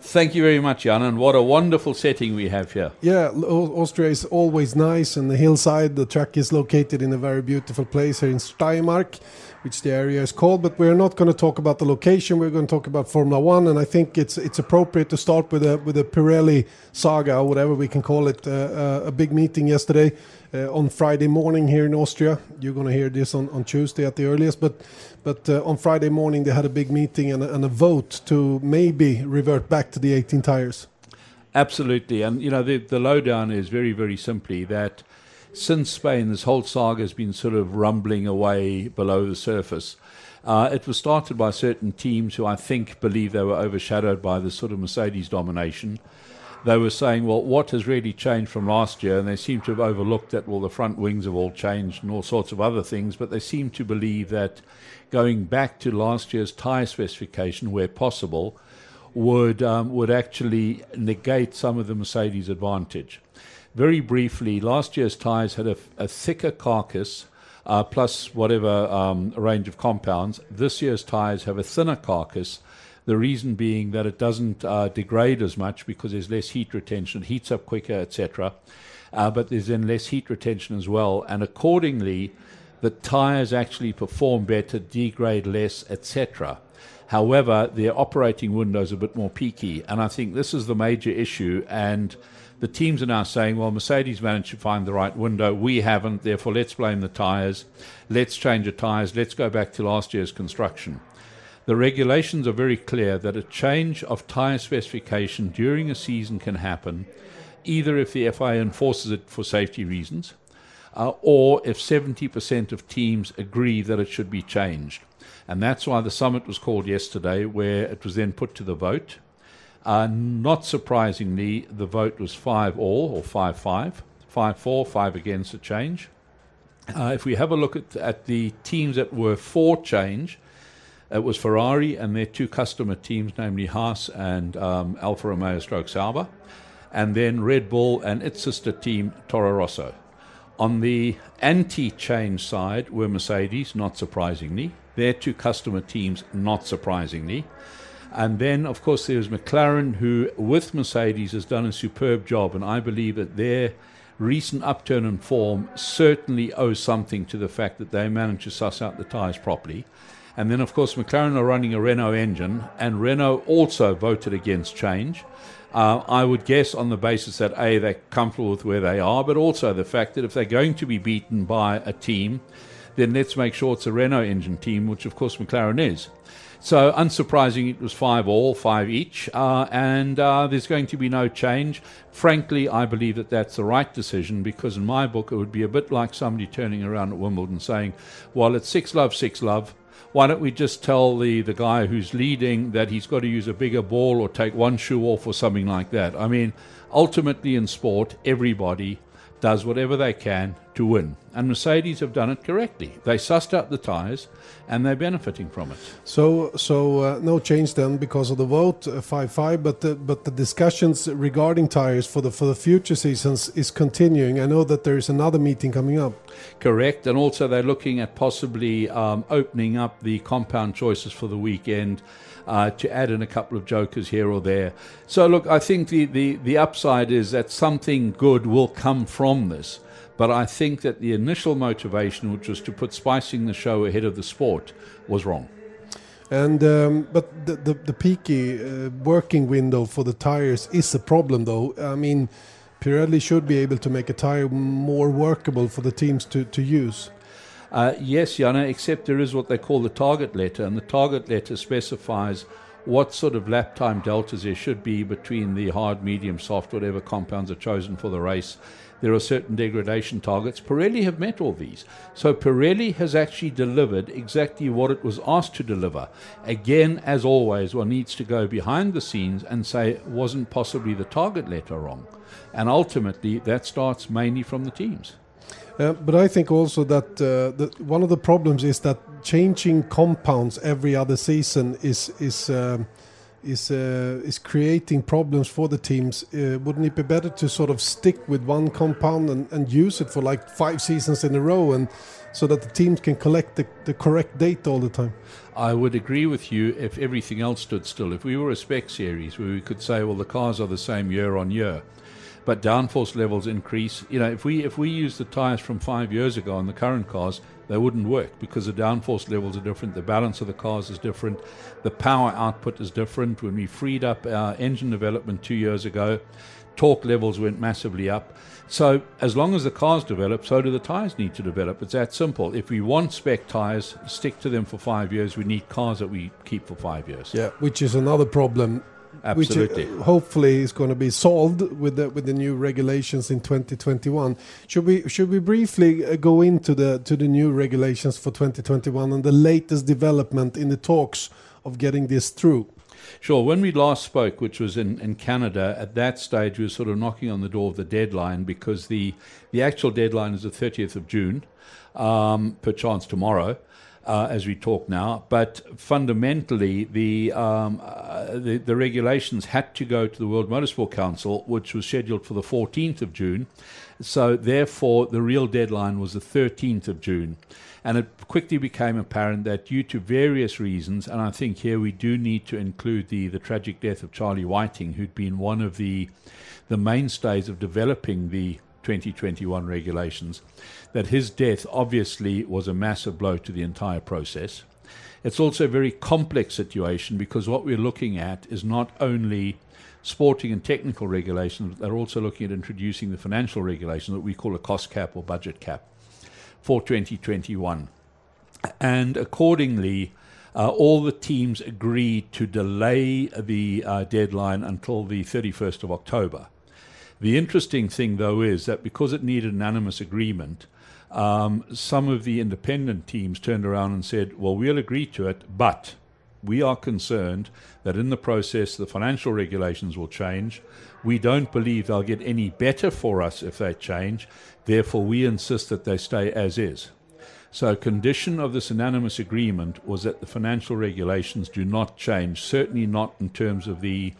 Thank you very much, Jan, and what a wonderful setting we have here. Yeah, Austria is always nice, and the hillside, the track is located in a very beautiful place here in Steiermark, which the area is called. But we're not going to talk about the location. We're going to talk about Formula One, and I think it's it's appropriate to start with a with a Pirelli saga, or whatever we can call it. Uh, uh, a big meeting yesterday on Friday morning here in Austria. You're going to hear this on, on Tuesday at the earliest, but but uh, on Friday morning, they had a big meeting and, and, a vote to maybe revert back to the 18 tires. Absolutely. And, you know, the, the lowdown is very, very simply that since Spain, this whole saga has been sort of rumbling away below the surface. Uh, it was started by certain teams who I think believe they were overshadowed by the sort of Mercedes domination they were saying, well, what has really changed from last year? And they seem to have overlooked that, well, the front wings have all changed and all sorts of other things, but they seem to believe that going back to last year's tyre specification where possible would, um, would actually negate some of the Mercedes advantage. Very briefly, last year's tyres had a, a thicker carcass. Uh, plus whatever um, range of compounds. This year's tyres have a thinner carcass the reason being that it doesn't uh, degrade as much because there's less heat retention, it heats up quicker, etc. uh, but there's then less heat retention as well, and accordingly, the tyres actually perform better, degrade less, etc. However, their operating window is a bit more peaky, and I think this is the major issue. And the teams are now saying, well, Mercedes managed to find the right window. We haven't. Therefore, let's blame the tyres. Let's change the tyres. Let's go back to last year's construction. The regulations are very clear that a change of tyre specification during a season can happen either if the FIA enforces it for safety reasons uh, or if 70% of teams agree that it should be changed. And that's why the summit was called yesterday, where it was then put to the vote. Uh, not surprisingly, the vote was 5 all, or 5 5, 5 4, 5 against the change. Uh, if we have a look at, at the teams that were for change, it was Ferrari and their two customer teams, namely Haas and um, Alfa Romeo Stroke Sauber, and then Red Bull and its sister team, Toro Rosso. On the anti change side were Mercedes, not surprisingly, their two customer teams, not surprisingly. And then, of course, there's McLaren, who, with Mercedes, has done a superb job. And I believe that their recent upturn in form certainly owes something to the fact that they managed to suss out the tyres properly. And then, of course, McLaren are running a Renault engine, and Renault also voted against change. Uh, I would guess on the basis that A, they're comfortable with where they are, but also the fact that if they're going to be beaten by a team, then let's make sure it's a Renault engine team, which of course McLaren is. So, unsurprising, it was five all, five each, uh, and uh, there's going to be no change. Frankly, I believe that that's the right decision because, in my book, it would be a bit like somebody turning around at Wimbledon saying, Well, it's six love, six love why don't we just tell the, the guy who's leading that he's got to use a bigger ball or take one shoe off or something like that? I mean, ultimately in sport, everybody does whatever they can to win. And Mercedes have done it correctly. They sussed out the tyres and they're benefiting from it. So, so uh, no change then because of the vote, uh, five five. But the, but the discussions regarding tyres for the for the future seasons is continuing. I know that there is another meeting coming up. Correct, and also they're looking at possibly um, opening up the compound choices for the weekend. Uh, to add in a couple of jokers here or there. So, look, I think the, the, the upside is that something good will come from this. But I think that the initial motivation, which was to put spicing the show ahead of the sport, was wrong. And um, but the the, the peaky uh, working window for the tires is a problem, though. I mean, Pirelli should be able to make a tire more workable for the teams to to use. Uh, yes, Yana, except there is what they call the target letter, and the target letter specifies what sort of lap time deltas there should be between the hard, medium, soft, whatever compounds are chosen for the race. There are certain degradation targets. Pirelli have met all these. So Pirelli has actually delivered exactly what it was asked to deliver. Again, as always, one needs to go behind the scenes and say, wasn't possibly the target letter wrong? And ultimately, that starts mainly from the teams. Uh, but I think also that uh, the, one of the problems is that changing compounds every other season is is um, is uh, is creating problems for the teams. Uh, wouldn't it be better to sort of stick with one compound and, and use it for like five seasons in a row, and so that the teams can collect the, the correct data all the time? I would agree with you if everything else stood still. If we were a spec series where we could say, well, the cars are the same year on year but downforce levels increase. You know, if we if we use the tires from five years ago on the current cars, they wouldn't work because the downforce levels are different, the balance of the cars is different, the power output is different. When we freed up our engine development two years ago, torque levels went massively up. So as long as the cars develop, so do the tires need to develop. It's that simple. If we want spec tires, stick to them for five years. We need cars that we keep for five years. Yeah, which is another problem Absolutely. Which uh, hopefully is going to be solved with the with the new regulations in 2021. Should we should we briefly uh, go into the to the new regulations for 2021 and the latest development in the talks of getting this through? Sure. When we last spoke, which was in, in Canada, at that stage we were sort of knocking on the door of the deadline because the the actual deadline is the 30th of June, um, perchance tomorrow uh, as we talk now. But fundamentally, the, um, uh, the, the regulations had to go to the World Motorsport Council, which was scheduled for the 14th of June. So therefore, the real deadline was the 13th of June. And it quickly became apparent that due to various reasons, and I think here we do need to include the, the tragic death of Charlie Whiting, who'd been one of the the mainstays of developing the 2021 regulations, that his death obviously was a massive blow to the entire process. It's also a very complex situation because what we're looking at is not only sporting and technical regulations, but they're also looking at introducing the financial regulation that we call a cost cap or budget cap for 2021. And accordingly, uh, all the teams agreed to delay the uh, deadline until the 31st of October. The interesting thing, though, is that because it needed unanimous agreement, um, some of the independent teams turned around and said, well, we'll agree to it, but we are concerned that in the process the financial regulations will change. We don't believe they'll get any better for us if they change. Therefore, we insist that they stay as is. So, a condition of this unanimous agreement was that the financial regulations do not change, certainly not in terms of the,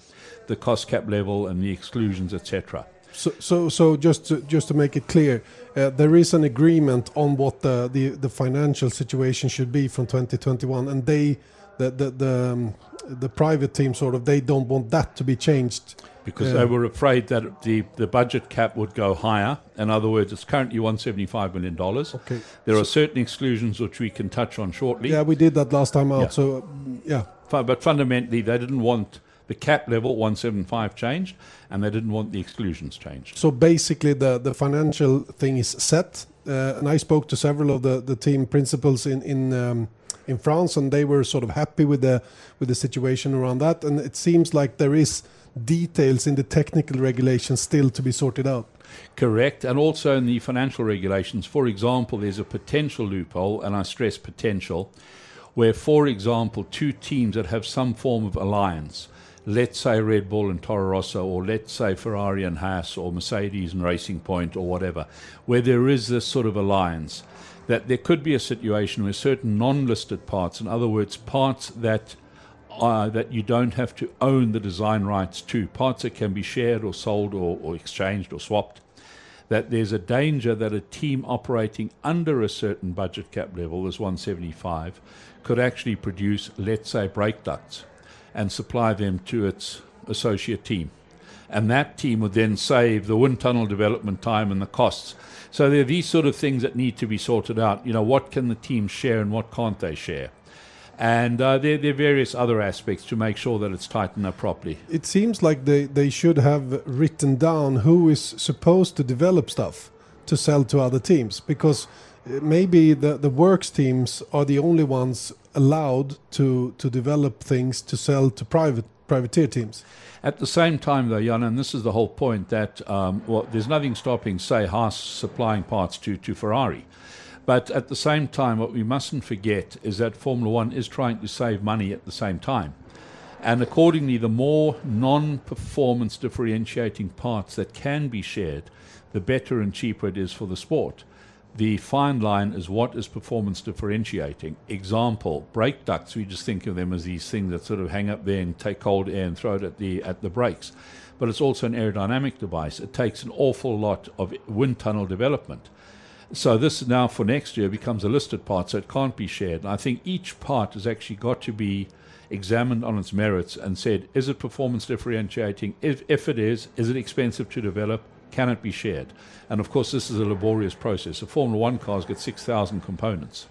the cost cap level and the exclusions, etc. So, so, so just to, just to make it clear, uh, there is an agreement on what the, the, the financial situation should be from 2021, and they, the the the, um, the private team, sort of, they don't want that to be changed because uh, they were afraid that the, the budget cap would go higher. In other words, it's currently $175 million. Okay. There so are certain exclusions which we can touch on shortly. Yeah, we did that last time out. Yeah. So, yeah. But fundamentally, they didn't want the cap level 175 changed and they didn't want the exclusions changed. So basically the, the financial thing is set uh, and I spoke to several of the, the team principals in in um, in France and they were sort of happy with the with the situation around that and it seems like there is details in the technical regulations still to be sorted out. Correct. And also in the financial regulations, for example, there's a potential loophole, and I stress potential, where, for example, two teams that have some form of alliance let's say Red Bull and Toro Rosso, or let's say Ferrari and Haas, or Mercedes and Racing Point, or whatever, where there is this sort of alliance, that there could be a situation where certain non listed parts, in other words, parts that uh, that you don't have to own the design rights to, parts that can be shared or sold or, or exchanged or swapped, that there's a danger that a team operating under a certain budget cap level, as 175, could actually produce, let's say, brake ducts and supply them to its associate team. And that team would then save the wind tunnel development time and the costs. So there are these sort of things that need to be sorted out. You know, what can the team share and what can't they share? And uh, there, there, are various other aspects to make sure that it's tightened up properly. It seems like they, they should have written down who is supposed to develop stuff to sell to other teams because maybe the, the works teams are the only ones allowed to to develop things to sell to private privateer teams. At the same time, though, Jan, and this is the whole point that um, well, there's nothing stopping, say, Haas supplying parts to to Ferrari. But at the same time, what we mustn't forget is that Formula One is trying to save money at the same time. And accordingly, the more non performance differentiating parts that can be shared, the better and cheaper it is for the sport the fine line is what is performance differentiating. Example, brake ducts, we just think of them as these things that sort of hang up there and take cold air and throw it at the at the brakes. But it's also an aerodynamic device. It takes an awful lot of wind tunnel development. So this now for next year becomes a listed part, so it can't be shared. And I think each part has actually got to be examined on its merits and said, is it performance differentiating? If, if it is, is it expensive to develop? Can it be shared? And of course, this is a laborious process. A Formula One car's got 6,000 components.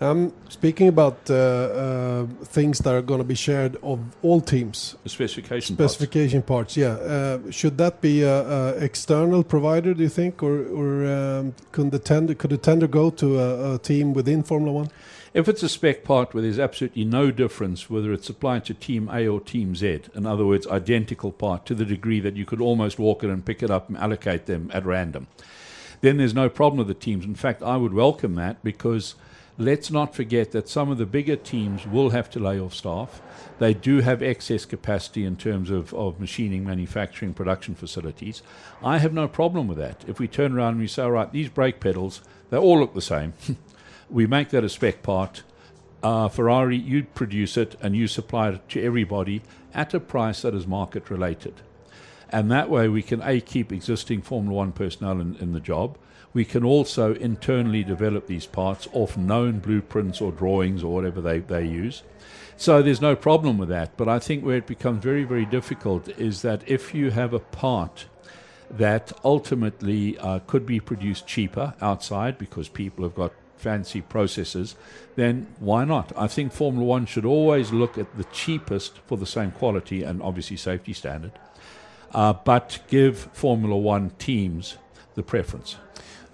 Um, speaking about uh, uh, things that are going to be shared of all teams, the specification specification parts, parts yeah. Uh, should that be an external provider? Do you think, or, or um, could the tender could the tender go to a, a team within Formula One? If it's a spec part where there's absolutely no difference whether it's applied to Team A or Team Z, in other words, identical part to the degree that you could almost walk in and pick it up and allocate them at random, then there's no problem with the teams. In fact, I would welcome that because let's not forget that some of the bigger teams will have to lay off staff. They do have excess capacity in terms of, of machining, manufacturing, production facilities. I have no problem with that. If we turn around and we say, all right, these brake pedals, they all look the same. we make that a spec part. Uh, Ferrari, you produce it and you supply it to everybody at a price that is market related. And that way we can A, keep existing Formula One personnel in, in the job. We can also internally develop these parts off known blueprints or drawings or whatever they, they use. So there's no problem with that. But I think where it becomes very, very difficult is that if you have a part that ultimately uh, could be produced cheaper outside because people have got fancy processes, then why not? I think Formula One should always look at the cheapest for the same quality and obviously safety standard, uh, but give Formula One teams the preference.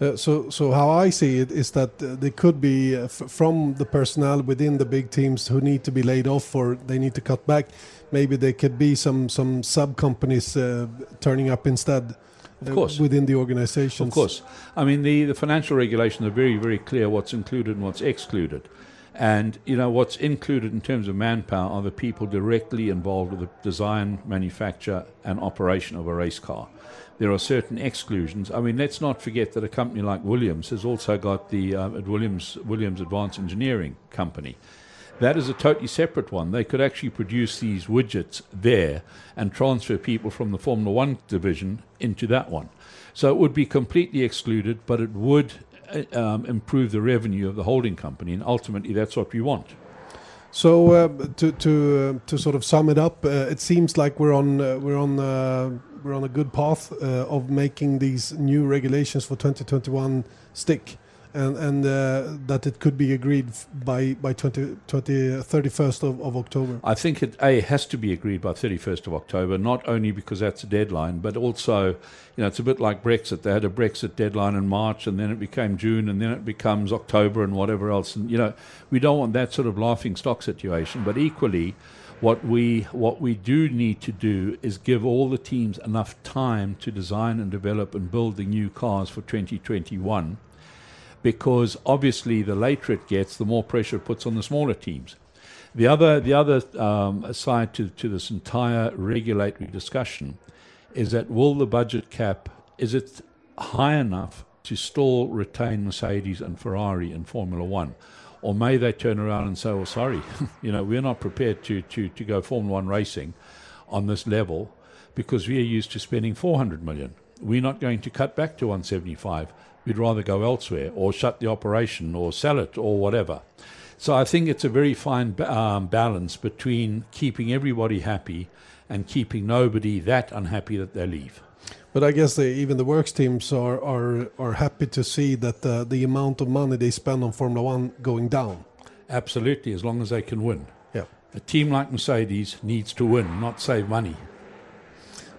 Uh, so, so how I see it is that uh, there could be uh, from the personnel within the big teams who need to be laid off or they need to cut back. Maybe there could be some some sub companies uh, turning up instead. Of course. within the organization. Of course. I mean, the, the financial regulations are very, very clear what's included and what's excluded. And, you know, what's included in terms of manpower are the people directly involved with the design, manufacture, and operation of a race car. There are certain exclusions. I mean, let's not forget that a company like Williams has also got the uh, Williams, Williams Advanced Engineering Company. That is a totally separate one. They could actually produce these widgets there and transfer people from the Formula One division into that one. So it would be completely excluded, but it would uh, um, improve the revenue of the holding company, and ultimately that's what we want. So uh, to to uh, to sort of sum it up, uh, it seems like we're on uh, we're on uh, we're on a good path of making these new regulations for 2021 stick and and uh, that it could be agreed by by 20, 20 31st of, of October. I think it a has to be agreed by 31st of October, not only because that's a deadline, but also, you know, it's a bit like Brexit. They had a Brexit deadline in March, and then it became June, and then it becomes October, and whatever else. And you know, we don't want that sort of laughing stock situation. But equally, what we what we do need to do is give all the teams enough time to design and develop and build the new cars for 2021 because obviously the later it gets, the more pressure it puts on the smaller teams. The other, the other um, side to, to this entire regulatory discussion is that will the budget cap, is it high enough to still retain Mercedes and Ferrari in Formula One? Or may they turn around and say, well, sorry, you know, we're not prepared to, to, to go Formula One racing on this level because we are used to spending 400 million. We're not going to cut back to 175 we'd rather go elsewhere or shut the operation or sell it or whatever. So I think it's a very fine um, balance between keeping everybody happy and keeping nobody that unhappy that they leave. But I guess they, even the works teams are, are, are happy to see that uh, the amount of money they spend on Formula One going down. Absolutely, as long as they can win. Yeah. A team like Mercedes needs to win, not save money.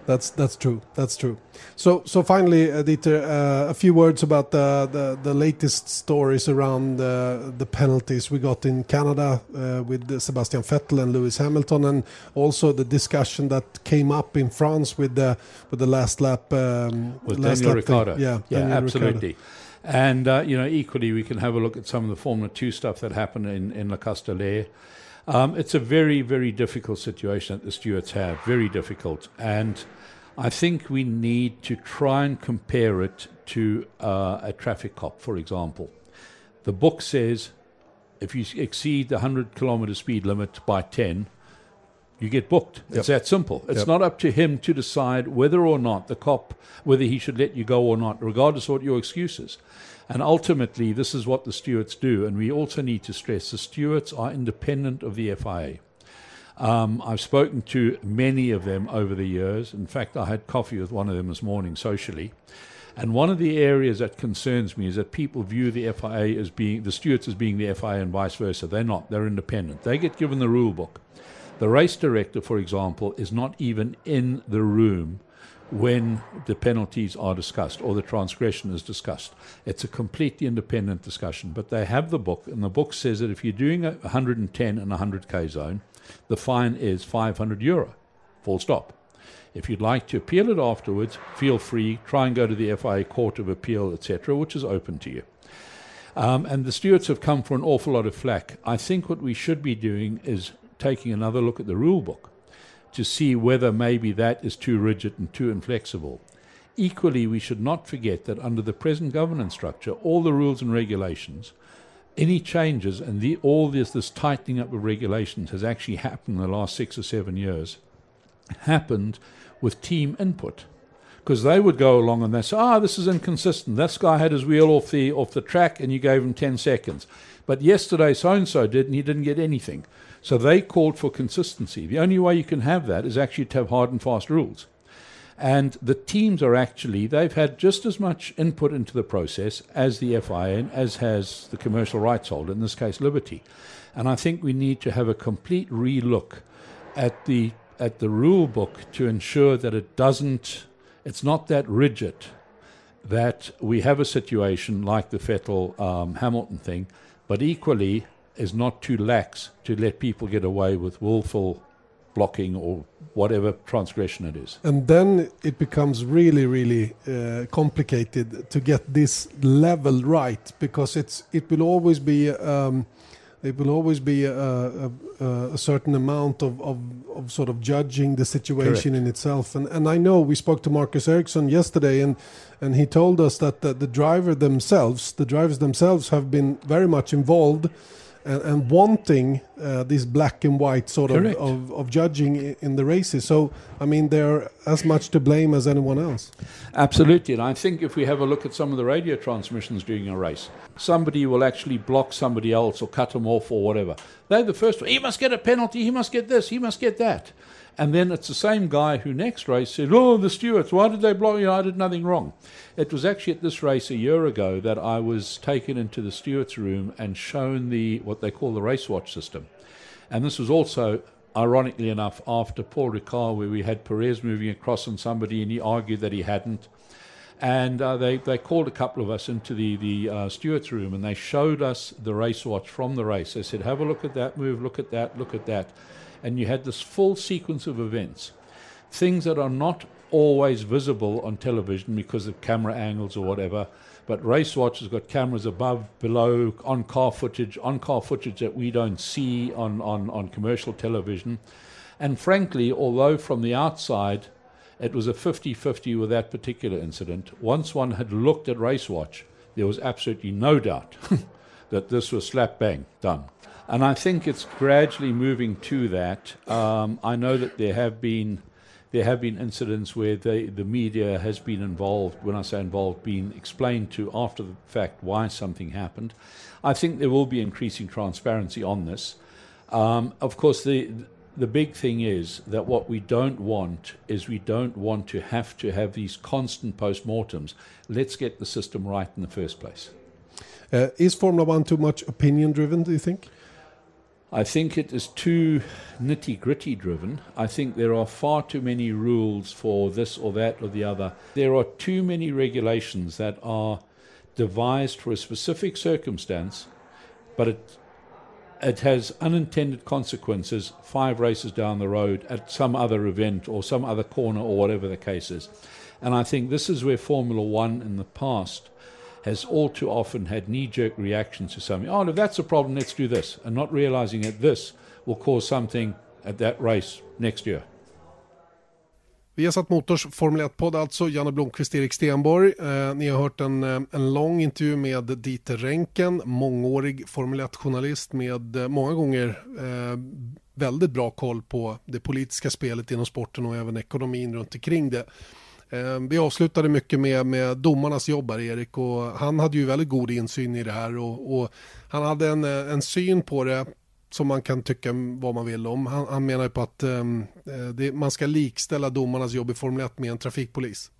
That's that's true. That's true. So so finally, uh, Dieter, uh, a few words about the, the, the latest stories around uh, the penalties we got in Canada uh, with Sebastian Vettel and Lewis Hamilton, and also the discussion that came up in France with the with the last lap um, with last Daniel lap Ricciardo. Yeah, yeah, Daniel absolutely. Ricciardo. And uh, you know, equally, we can have a look at some of the Formula Two stuff that happened in in La Castellet. Um, it's a very, very difficult situation that the stewards have. Very difficult, and I think we need to try and compare it to uh, a traffic cop, for example. The book says if you exceed the 100 kilometer speed limit by 10, you get booked. Yep. It's that simple. It's yep. not up to him to decide whether or not the cop, whether he should let you go or not, regardless of what your excuse is. And ultimately, this is what the stewards do. And we also need to stress the stewards are independent of the FIA. Um, I've spoken to many of them over the years. In fact, I had coffee with one of them this morning socially. And one of the areas that concerns me is that people view the FIA as being the stewards as being the FIA and vice versa. They're not. They're independent. They get given the rule book. The race director, for example, is not even in the room when the penalties are discussed or the transgression is discussed. It's a completely independent discussion. But they have the book, and the book says that if you're doing a 110 and 100k zone, the fine is 500 euro, full stop. If you'd like to appeal it afterwards, feel free. Try and go to the FIA Court of Appeal, etc., which is open to you. Um, and the stewards have come for an awful lot of flack. I think what we should be doing is taking another look at the rule book to see whether maybe that is too rigid and too inflexible. Equally, we should not forget that under the present governance structure, all the rules and regulations any changes and the, all this this tightening up of regulations has actually happened in the last six or seven years happened with team input. Because they would go along and they say ah this is inconsistent. This guy had his wheel off the off the track and you gave him 10 seconds. But yesterday so and so did and he didn't get anything so they called for consistency the only way you can have that is actually to have hard and fast rules And the teams are actually, they've had just as much input into the process as the FIA as has the commercial rights holder, in this case Liberty. And I think we need to have a complete relook at the, at the rule book to ensure that it doesn't, it's not that rigid that we have a situation like the Fettel um, Hamilton thing, but equally is not too lax to let people get away with willful blocking or whatever transgression it is. And then it becomes really, really uh, complicated to get this level right because it's it will always be. Um, it will always be a, a, a certain amount of, of, of, sort of judging the situation Correct. in itself. And, and I know we spoke to Marcus Ericsson yesterday, and, and he told us that the, the driver themselves, the drivers themselves, have been very much involved and, and wanting uh, this black and white sort of, of, of, judging in the races. So, I mean, they're as much to blame as anyone else. Absolutely. And I think if we have a look at some of the radio transmissions during a race, somebody will actually block somebody else or cut them off or whatever. They're the first one. He must get a penalty. He must get this. He must get that. And then it's the same guy who next race said, Oh, the stewards, why did they block you? I did nothing wrong. It was actually at this race a year ago that I was taken into the stewards' room and shown the what they call the race watch system. And this was also, ironically enough, after Paul Ricard, where we had Perez moving across on somebody and he argued that he hadn't. And uh, they, they called a couple of us into the, the uh, stewards' room and they showed us the race watch from the race. They said, Have a look at that move, look at that, look at that and you had this full sequence of events, things that are not always visible on television because of camera angles or whatever. But Race Watch has got cameras above, below, on car footage, on car footage that we don't see on, on, on commercial television. And frankly, although from the outside it was a 50 50 with that particular incident, once one had looked at Race Watch, there was absolutely no doubt that this was slap bang done. And I think it's gradually moving to that. Um, I know that there have been there have been incidents where the the media has been involved. When I say involved, being explained to after the fact why something happened. I think there will be increasing transparency on this. Um, of course, the the big thing is that what we don't want is we don't want to have to have these constant postmortems. Let's get the system right in the first place. Uh, is Formula One too much opinion driven? Do you think? I think it is too nitty gritty driven. I think there are far too many rules for this or that or the other. There are too many regulations that are devised for a specific circumstance, but it it has unintended consequences five races down the road at some other event or some other corner or whatever the case is. And I think this is where Formula One in the past has all too often had knee jerk reactions to something. Oh, if that's a problem, let's do this. And not realizing that this will cause something at that race next year. Vi har satt Motors Formel 1-podd alltså, Janne Blomqvist, Erik Stenborg. Eh, ni har hört en, eh, en lång intervju med Dieter Renken, mångårig Formel 1-journalist med eh, många gånger eh, väldigt bra koll på det politiska spelet inom sporten och även ekonomin runt omkring det. Eh, vi avslutade mycket med, med domarnas jobb här, Erik, och han hade ju väldigt god insyn i det här och, och han hade en, eh, en syn på det som man kan tycka vad man vill om. Han, han menar på att ehm, eh, det, man ska likställa domarnas jobb i Formel 1 med en trafikpolis.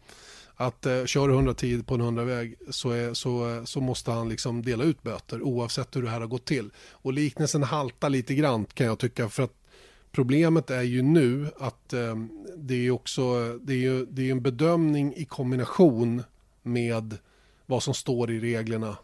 Att eh, kör 110 på en 100-väg så, är, så, så måste han liksom dela ut böter oavsett hur det här har gått till. Och liknelsen haltar lite grann kan jag tycka för att Problemet är ju nu att eh, det är också det är, ju, det är en bedömning i kombination med vad som står i reglerna.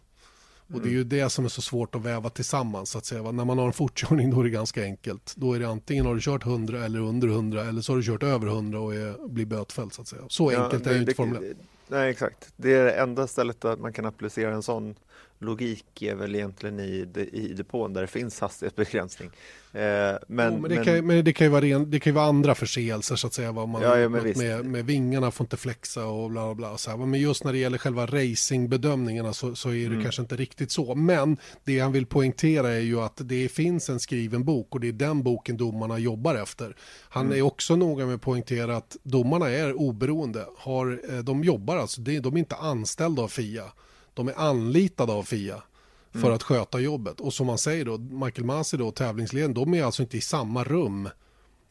Och det är ju mm. det som är så svårt att väva tillsammans. Så att säga. När man har en fortkörning då är det ganska enkelt. Då är det antingen har du kört 100 eller under 100 eller så har du kört över 100 och är, blir bötfälld. Så, att säga. så ja, enkelt är det inte Formel 1. Nej, exakt. Det är det enda stället där man kan applicera en sån logik är väl egentligen i, i depån där det finns hastighetsbegränsning. Eh, men, ja, men, det kan, men det kan ju vara, ren, det kan vara andra förseelser så att säga. Vad man, ja, ja, med, med, vingarna får inte flexa och bla bla bla. Så här. Men just när det gäller själva racingbedömningarna så, så är det mm. kanske inte riktigt så. Men det han vill poängtera är ju att det finns en skriven bok och det är den boken domarna jobbar efter. Han mm. är också noga med att poängtera att domarna är oberoende. Har, eh, de jobbar alltså, de är inte anställda av FIA. De är anlitade av FIA för mm. att sköta jobbet. Och som man säger då, Michael Masi då, tävlingsledaren, de är alltså inte i samma rum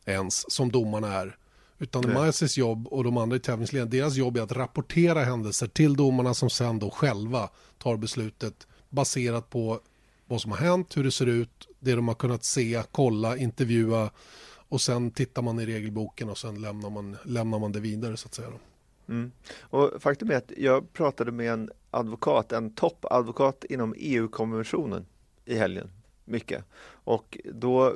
ens som domarna är. Utan. Miles jobb och de andra i tävlingsledningen, deras jobb är att rapportera händelser till domarna som sen då själva tar beslutet baserat på vad som har hänt, hur det ser ut, det de har kunnat se, kolla, intervjua och sen tittar man i regelboken och sen lämnar man, lämnar man det vidare så att säga. Mm. Och faktum är att jag pratade med en advokat, en toppadvokat inom EU-konventionen i helgen, mycket. Och då eh,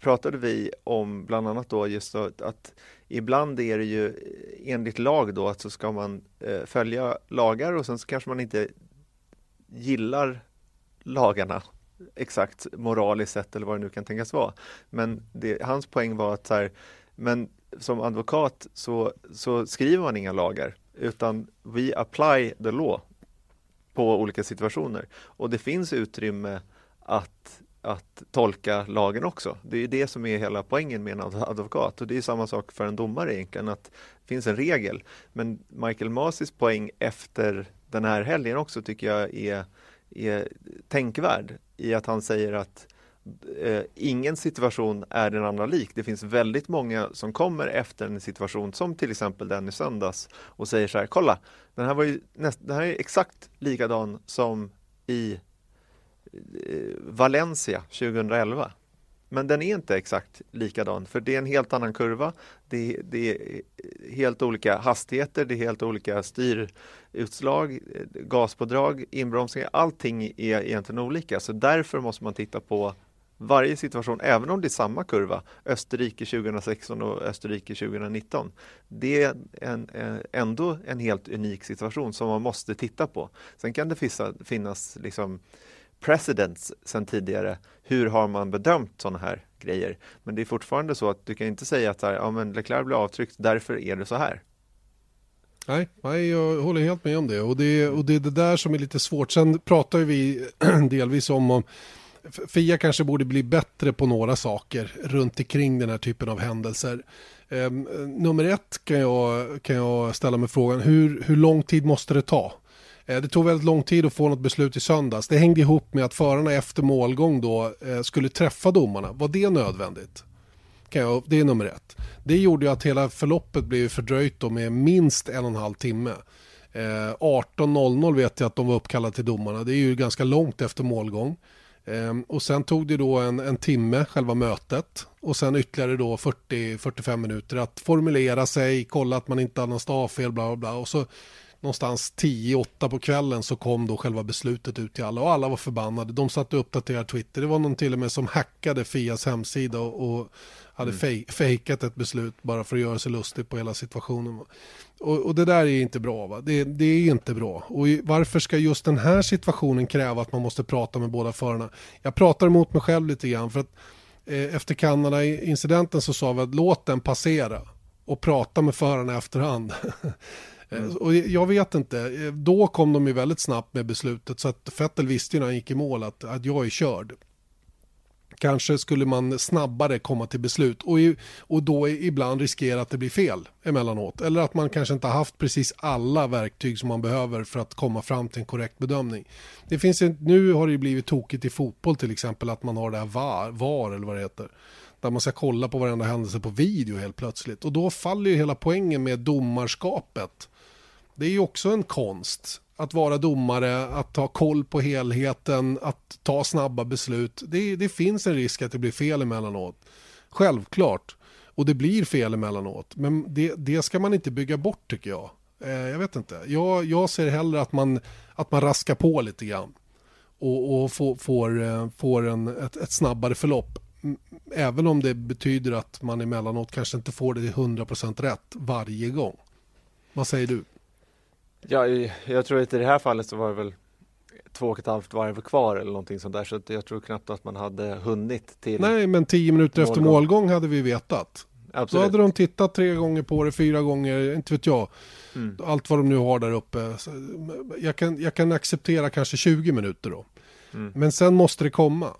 pratade vi om bland annat då just att, att ibland är det ju eh, enligt lag då att så ska man eh, följa lagar och sen så kanske man inte gillar lagarna exakt moraliskt sett eller vad det nu kan tänkas vara. Men det, hans poäng var att så här, men som advokat så, så skriver man inga lagar utan we apply the law på olika situationer. Och det finns utrymme att, att tolka lagen också. Det är det som är hela poängen med en advokat och det är samma sak för en domare egentligen, att det finns en regel. Men Michael Masis poäng efter den här helgen också tycker jag är, är tänkvärd i att han säger att eh, ingen situation är den andra lik. Det finns väldigt många som kommer efter en situation som till exempel den i söndags och säger så här, kolla, den här var ju näst, den här är exakt likadan som i eh, Valencia 2011. Men den är inte exakt likadan för det är en helt annan kurva. Det, det, är helt olika hastigheter, det är helt olika styrutslag, eh, gaspådrag, inbromsningar. Allting är egentligen olika så därför måste man titta på varje situation, även om det är samma kurva, Österrike 2016 och Österrike 2019. Det är en, eh, ändå en helt unik situation som man måste titta på. Sen kan det finnas liksom precedents sen tidigare. Hur har man bedömt sådana här grejer? Men det är fortfarande så att du kan inte säga att här, ja, men Leclerc blir avtryckt, därför är det så här. Nej, nej, jag håller helt med om det. Och, det. och det är det där som är lite svårt. Sen pratar vi delvis om, om Fia kanske borde bli bättre på några saker runt omkring den här typen av händelser. Eh, nummer ett kan jag, kan jag ställa mig frågan, hur, hur lång tid måste det ta? Eh, det tog väldigt lång tid att få något beslut i söndags. Det hängde ihop med att förarna efter målgång då eh, skulle träffa domarna. Var det nödvändigt? Kan jag, det är nummer ett. Det gjorde ju att hela förloppet blev fördröjt då med minst en och en halv timme. Eh, 18.00 vet jag att de var uppkallade till domarna. Det är ju ganska långt efter målgång. Ehm, och sen tog det då en, en timme, själva mötet. Och sen ytterligare då 40-45 minuter att formulera sig, kolla att man inte har någon stavfel, bla bla bla. Och så någonstans 10-8 på kvällen så kom då själva beslutet ut till alla och alla var förbannade. De satt och uppdaterade Twitter. Det var någon till och med som hackade Fias hemsida och, och hade mm. fejkat ett beslut bara för att göra sig lustig på hela situationen. Och, och det där är inte bra. Va? Det, det, är inte bra. Och varför ska just den här situationen kräva att man måste prata med båda förarna? Jag pratar emot mig själv lite grann. För att, eh, efter Kanada-incidenten så sa vi att låt den passera och prata med förarna i efterhand. Mm. Och jag vet inte, då kom de ju väldigt snabbt med beslutet så att Fettel visste ju när han gick i mål att, att jag är körd. Kanske skulle man snabbare komma till beslut och, och då ibland riskera att det blir fel emellanåt. Eller att man kanske inte har haft precis alla verktyg som man behöver för att komma fram till en korrekt bedömning. Det finns en, nu har det ju blivit tokigt i fotboll till exempel att man har det här VAR, VAR eller vad det heter där man ska kolla på varenda händelse på video helt plötsligt. Och då faller ju hela poängen med domarskapet. Det är ju också en konst att vara domare, att ta koll på helheten, att ta snabba beslut. Det, det finns en risk att det blir fel emellanåt. Självklart. Och det blir fel emellanåt. Men det, det ska man inte bygga bort tycker jag. Eh, jag vet inte. Jag, jag ser hellre att man, att man raskar på lite grann. Och, och får, får, får en, ett, ett snabbare förlopp. Även om det betyder att man emellanåt kanske inte får det till 100% rätt varje gång. Vad säger du? Ja, jag tror att i det här fallet så var det väl två och ett halvt varv kvar eller någonting sånt där. Så jag tror knappt att man hade hunnit till Nej, men tio minuter målgång. efter målgång hade vi vetat. Absolut. Då hade de tittat tre gånger på det, fyra gånger, inte vet jag. Mm. Allt vad de nu har där uppe. Jag kan, jag kan acceptera kanske 20 minuter då. Mm. Men sen måste det komma.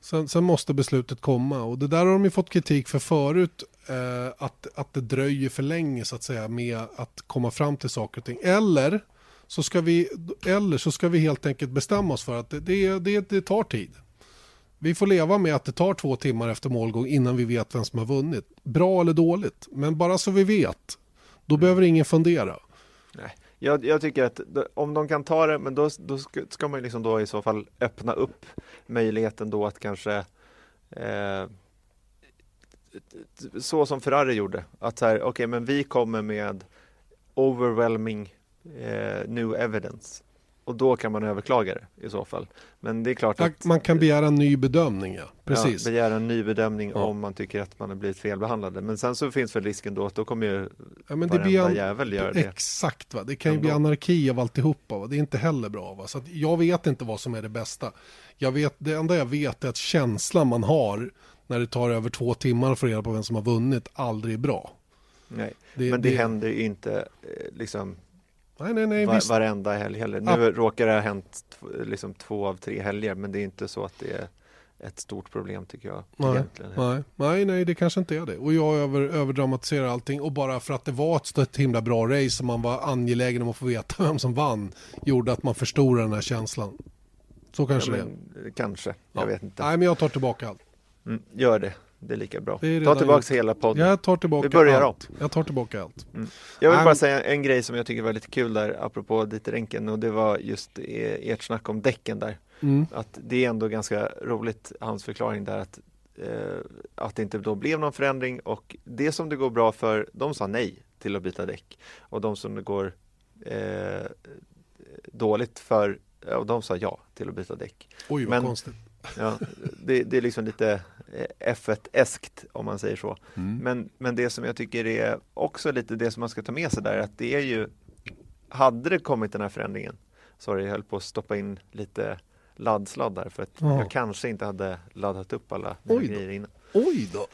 Sen, sen, måste beslutet komma och det där har de ju fått kritik för förut eh, att, att det dröjer för länge så att säga med att komma fram till saker och ting. Eller så ska vi, eller så ska vi helt enkelt bestämma oss för att det, det, det, det tar tid. Vi får leva med att det tar två timmar efter målgång innan vi vet vem som har vunnit. Bra eller dåligt, men bara så vi vet. Då mm. behöver ingen fundera. Nej. Jag, jag, tycker att om de kan ta det, men då, då ska man liksom då i så fall öppna upp möjligheten då att kanske eh, så som Ferrari gjorde, att så här, okej, okay, men vi kommer med overwhelming eh, new evidence och då kan man överklaga det i så fall. Men det är klart att man kan begära en ny bedömning, ja. Precis. Ja, begära en ny bedömning ja. om man tycker att man har blivit felbehandlade. Men sen så finns väl risken då att då kommer ju ja, men det blir jävel göra det. Exakt, va? det kan ju bli anarki av alltihopa. Va? Det är inte heller bra. Va? Så jag vet inte vad som är det bästa. Jag vet, det enda jag vet är att känslan man har när det tar över två timmar att få reda på vem som har vunnit aldrig är bra. Nej, det, men det, det händer ju inte eh, liksom Nej, nej, nej, var, varenda helg heller. Nu ja. råkar det ha hänt liksom två av tre helger, men det är inte så att det är ett stort problem tycker jag. Nej, nej, nej, nej, det kanske inte är det. Och jag över, överdramatiserar allting och bara för att det var ett, ett himla bra race och man var angelägen om att få veta vem som vann gjorde att man förstorar den här känslan. Så kanske ja, men, det Kanske, jag ja. vet inte. Nej, men jag tar tillbaka allt. Mm, gör det. Det är lika bra. är Ta tillbaka hela podden. Jag tar tillbaka Vi börjar allt. Om. Jag tar tillbaka allt. Mm. Jag vill bara säga en grej som jag tycker var lite kul där apropå Dieter och det var just e- ert snack om däcken där. Mm. Att det är ändå ganska roligt, hans förklaring där att eh, att det inte då blev någon förändring och det som det går bra för, de sa nej till att byta däck och de som det går eh, dåligt för, och de sa ja till att byta däck. Oj vad Men, konstigt. Ja, det, det är liksom lite Eh, F1-eskt om man säger så. Mm. Men, men det som jag tycker är också lite det som man ska ta med sig där, att det är ju, hade det kommit den här förändringen, sorry jag höll på att stoppa in lite laddsladdar för att ja. jag kanske inte hade laddat upp alla Oj grejer innan. Oj då!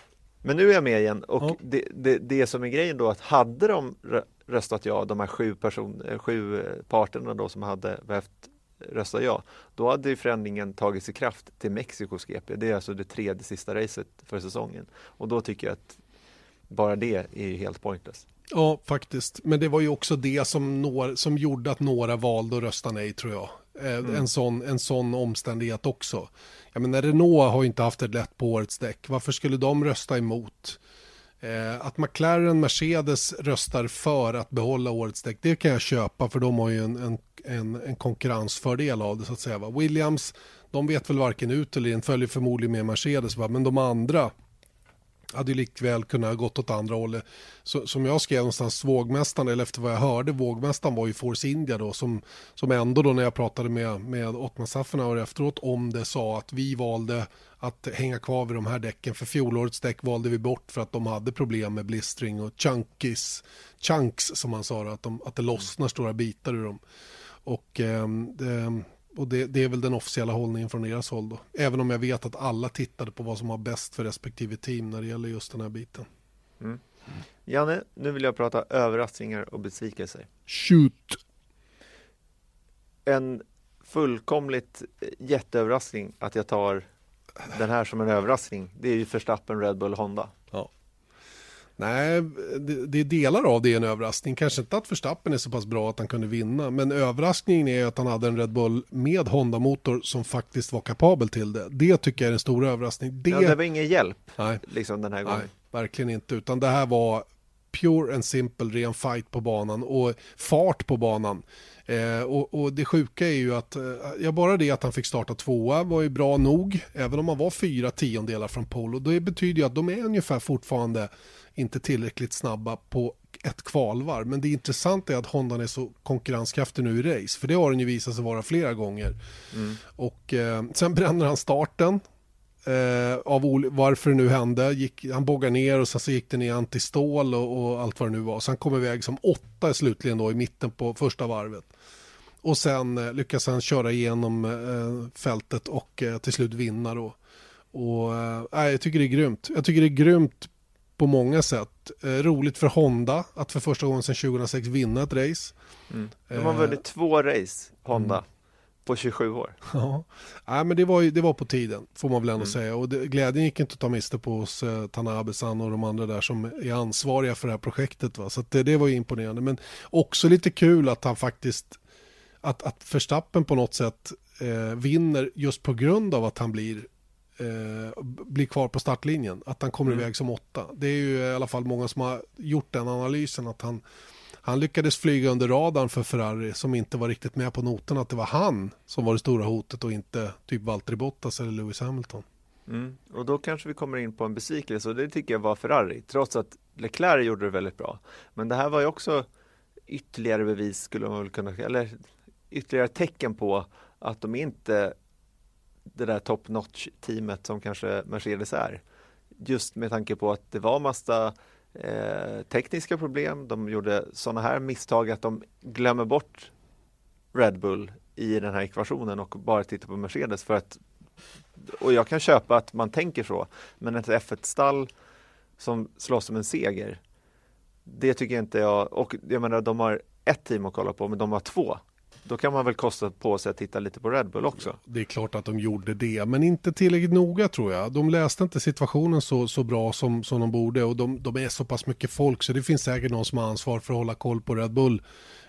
Men nu är jag med igen och ja. det, det, det, som är grejen då att hade de röstat ja, de här sju, person, eh, sju eh, parterna då som hade behövt röstar ja, då hade förändringen tagits i kraft till Mexikos GP. Det är alltså det tredje sista racet för säsongen. Och då tycker jag att bara det är ju helt pointless. Ja, faktiskt. Men det var ju också det som, når, som gjorde att några valde att rösta nej, tror jag. Eh, mm. En, sån, en sån omständighet också. Jag menar, Renault har ju inte haft det lätt på årets däck. Varför skulle de rösta emot? Eh, att McLaren Mercedes röstar för att behålla årets däck, det kan jag köpa för de har ju en, en, en, en konkurrensfördel av det så att säga. Va? Williams, de vet väl varken ut eller in, följer förmodligen med Mercedes, va? men de andra hade ju likväl kunnat gått åt andra hållet. Så, som jag skrev någonstans, vågmästaren, eller efter vad jag hörde, vågmästaren var ju Force India då, som, som ändå då när jag pratade med, med Ottmar Saffenauer efteråt om det sa att vi valde att hänga kvar vid de här däcken. För fjolårets däck valde vi bort för att de hade problem med blistring och chunkies, chunks som man sa, att, de, att det lossnar stora bitar ur dem. Och eh, det, och det, det, är väl den officiella hållningen från deras håll då. Även om jag vet att alla tittade på vad som var bäst för respektive team när det gäller just den här biten. Mm. Janne, nu vill jag prata överraskningar och besvikelser. Shoot! En fullkomligt jätteöverraskning att jag tar den här som en överraskning. Det är ju Verstappen, Red Bull, Honda. Ja. Nej, det, det delar av det är en överraskning. Kanske inte att Verstappen är så pass bra att han kunde vinna, men överraskningen är att han hade en Red Bull med Honda-motor som faktiskt var kapabel till det. Det tycker jag är en stor överraskning. Det, ja, det var ingen hjälp Nej. liksom den här gången. Nej, verkligen inte, utan det här var pure and simple, ren fight på banan och fart på banan. Eh, och, och, det sjuka är ju att, eh, ja bara det att han fick starta tvåa var ju bra nog, även om han var fyra tiondelar från pole. Och det betyder ju att de är ungefär fortfarande inte tillräckligt snabba på ett kvalvarv. Men det intressanta är att Honda är så konkurrenskraftig nu i race. För det har den ju visat sig vara flera gånger. Mm. Och eh, sen bränner han starten. Eh, av varför det nu hände. Gick, han bågar ner och sen så gick den i antistål och, och allt vad det nu var. Så han kom iväg som åtta slutligen då i mitten på första varvet. Och sen eh, lyckas han köra igenom eh, fältet och eh, till slut vinna då. Och, eh, jag tycker det är grymt. Jag tycker det är grymt på många sätt. Eh, roligt för Honda att för första gången sedan 2006 vinna ett race. Mm. De har vunnit två race, Honda. Mm. På 27 år. Ja, ja men det var, ju, det var på tiden, får man väl ändå mm. säga. Och det, glädjen gick inte att ta miste på hos eh, Tanabe-san och de andra där som är ansvariga för det här projektet. Va? Så det, det var ju imponerande. Men också lite kul att han faktiskt, att, att Verstappen på något sätt eh, vinner just på grund av att han blir eh, blir kvar på startlinjen. Att han kommer mm. iväg som åtta. Det är ju i alla fall många som har gjort den analysen att han, han lyckades flyga under radarn för Ferrari som inte var riktigt med på noten att det var han som var det stora hotet och inte typ Valtteri Bottas eller Lewis Hamilton. Mm. Och då kanske vi kommer in på en besvikelse och det tycker jag var Ferrari trots att Leclerc gjorde det väldigt bra. Men det här var ju också ytterligare bevis skulle man väl kunna eller ytterligare tecken på att de inte det där top notch teamet som kanske Mercedes är. Just med tanke på att det var massa eh, tekniska problem. De gjorde sådana här misstag att de glömmer bort Red Bull i den här ekvationen och bara tittar på Mercedes för att och jag kan köpa att man tänker så, men ett F1-stall som slåss om en seger, det tycker inte jag, och jag menar de har ett team att kolla på, men de har två. Då kan man väl kosta på sig att titta lite på Red Bull också. Det är klart att de gjorde det, men inte tillräckligt noga tror jag. De läste inte situationen så, så bra som, som de borde och de, de är så pass mycket folk så det finns säkert någon som har ansvar för att hålla koll på Red Bull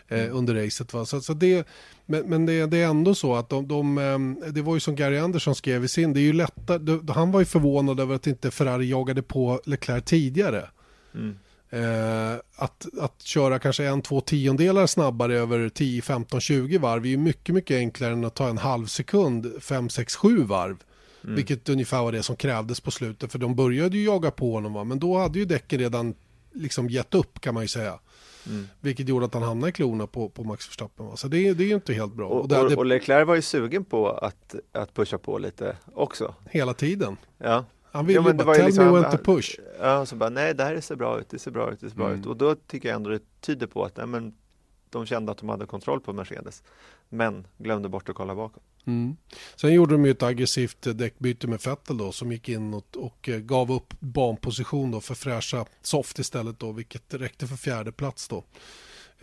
eh, mm. under racet. Va? Så, så det, men men det, det, är ändå så att de, de, eh, det var ju som Gary Anderson skrev i sin, det är ju lättare, han var ju förvånad över att inte Ferrari jagade på Leclerc tidigare. Mm. Eh, att, att köra kanske en, två tiondelar snabbare över 10, 15, 20 varv är ju mycket, mycket enklare än att ta en halv sekund, 5, 6, 7 varv. Mm. Vilket ungefär var det som krävdes på slutet, för de började ju jaga på honom, va? men då hade ju däcken redan liksom gett upp kan man ju säga. Mm. Vilket gjorde att han hamnade i klorna på, på Max Verstappen. Va? Så det, det är ju inte helt bra. Och, och, där, det... och Leclerc var ju sugen på att, att pusha på lite också. Hela tiden. Ja. Han ville ja, ju bara, tell liksom, me when to push. Ja, så bara, nej det här ser bra ut, det ser bra ut, det ser bra mm. ut. Och då tycker jag ändå det tyder på att nej, men, de kände att de hade kontroll på Mercedes. Men glömde bort att kolla bakåt. Mm. Sen gjorde de ju ett aggressivt däckbyte med Vettel då som gick in och, och eh, gav upp banposition då för fräscha soft istället då vilket räckte för fjärde plats då.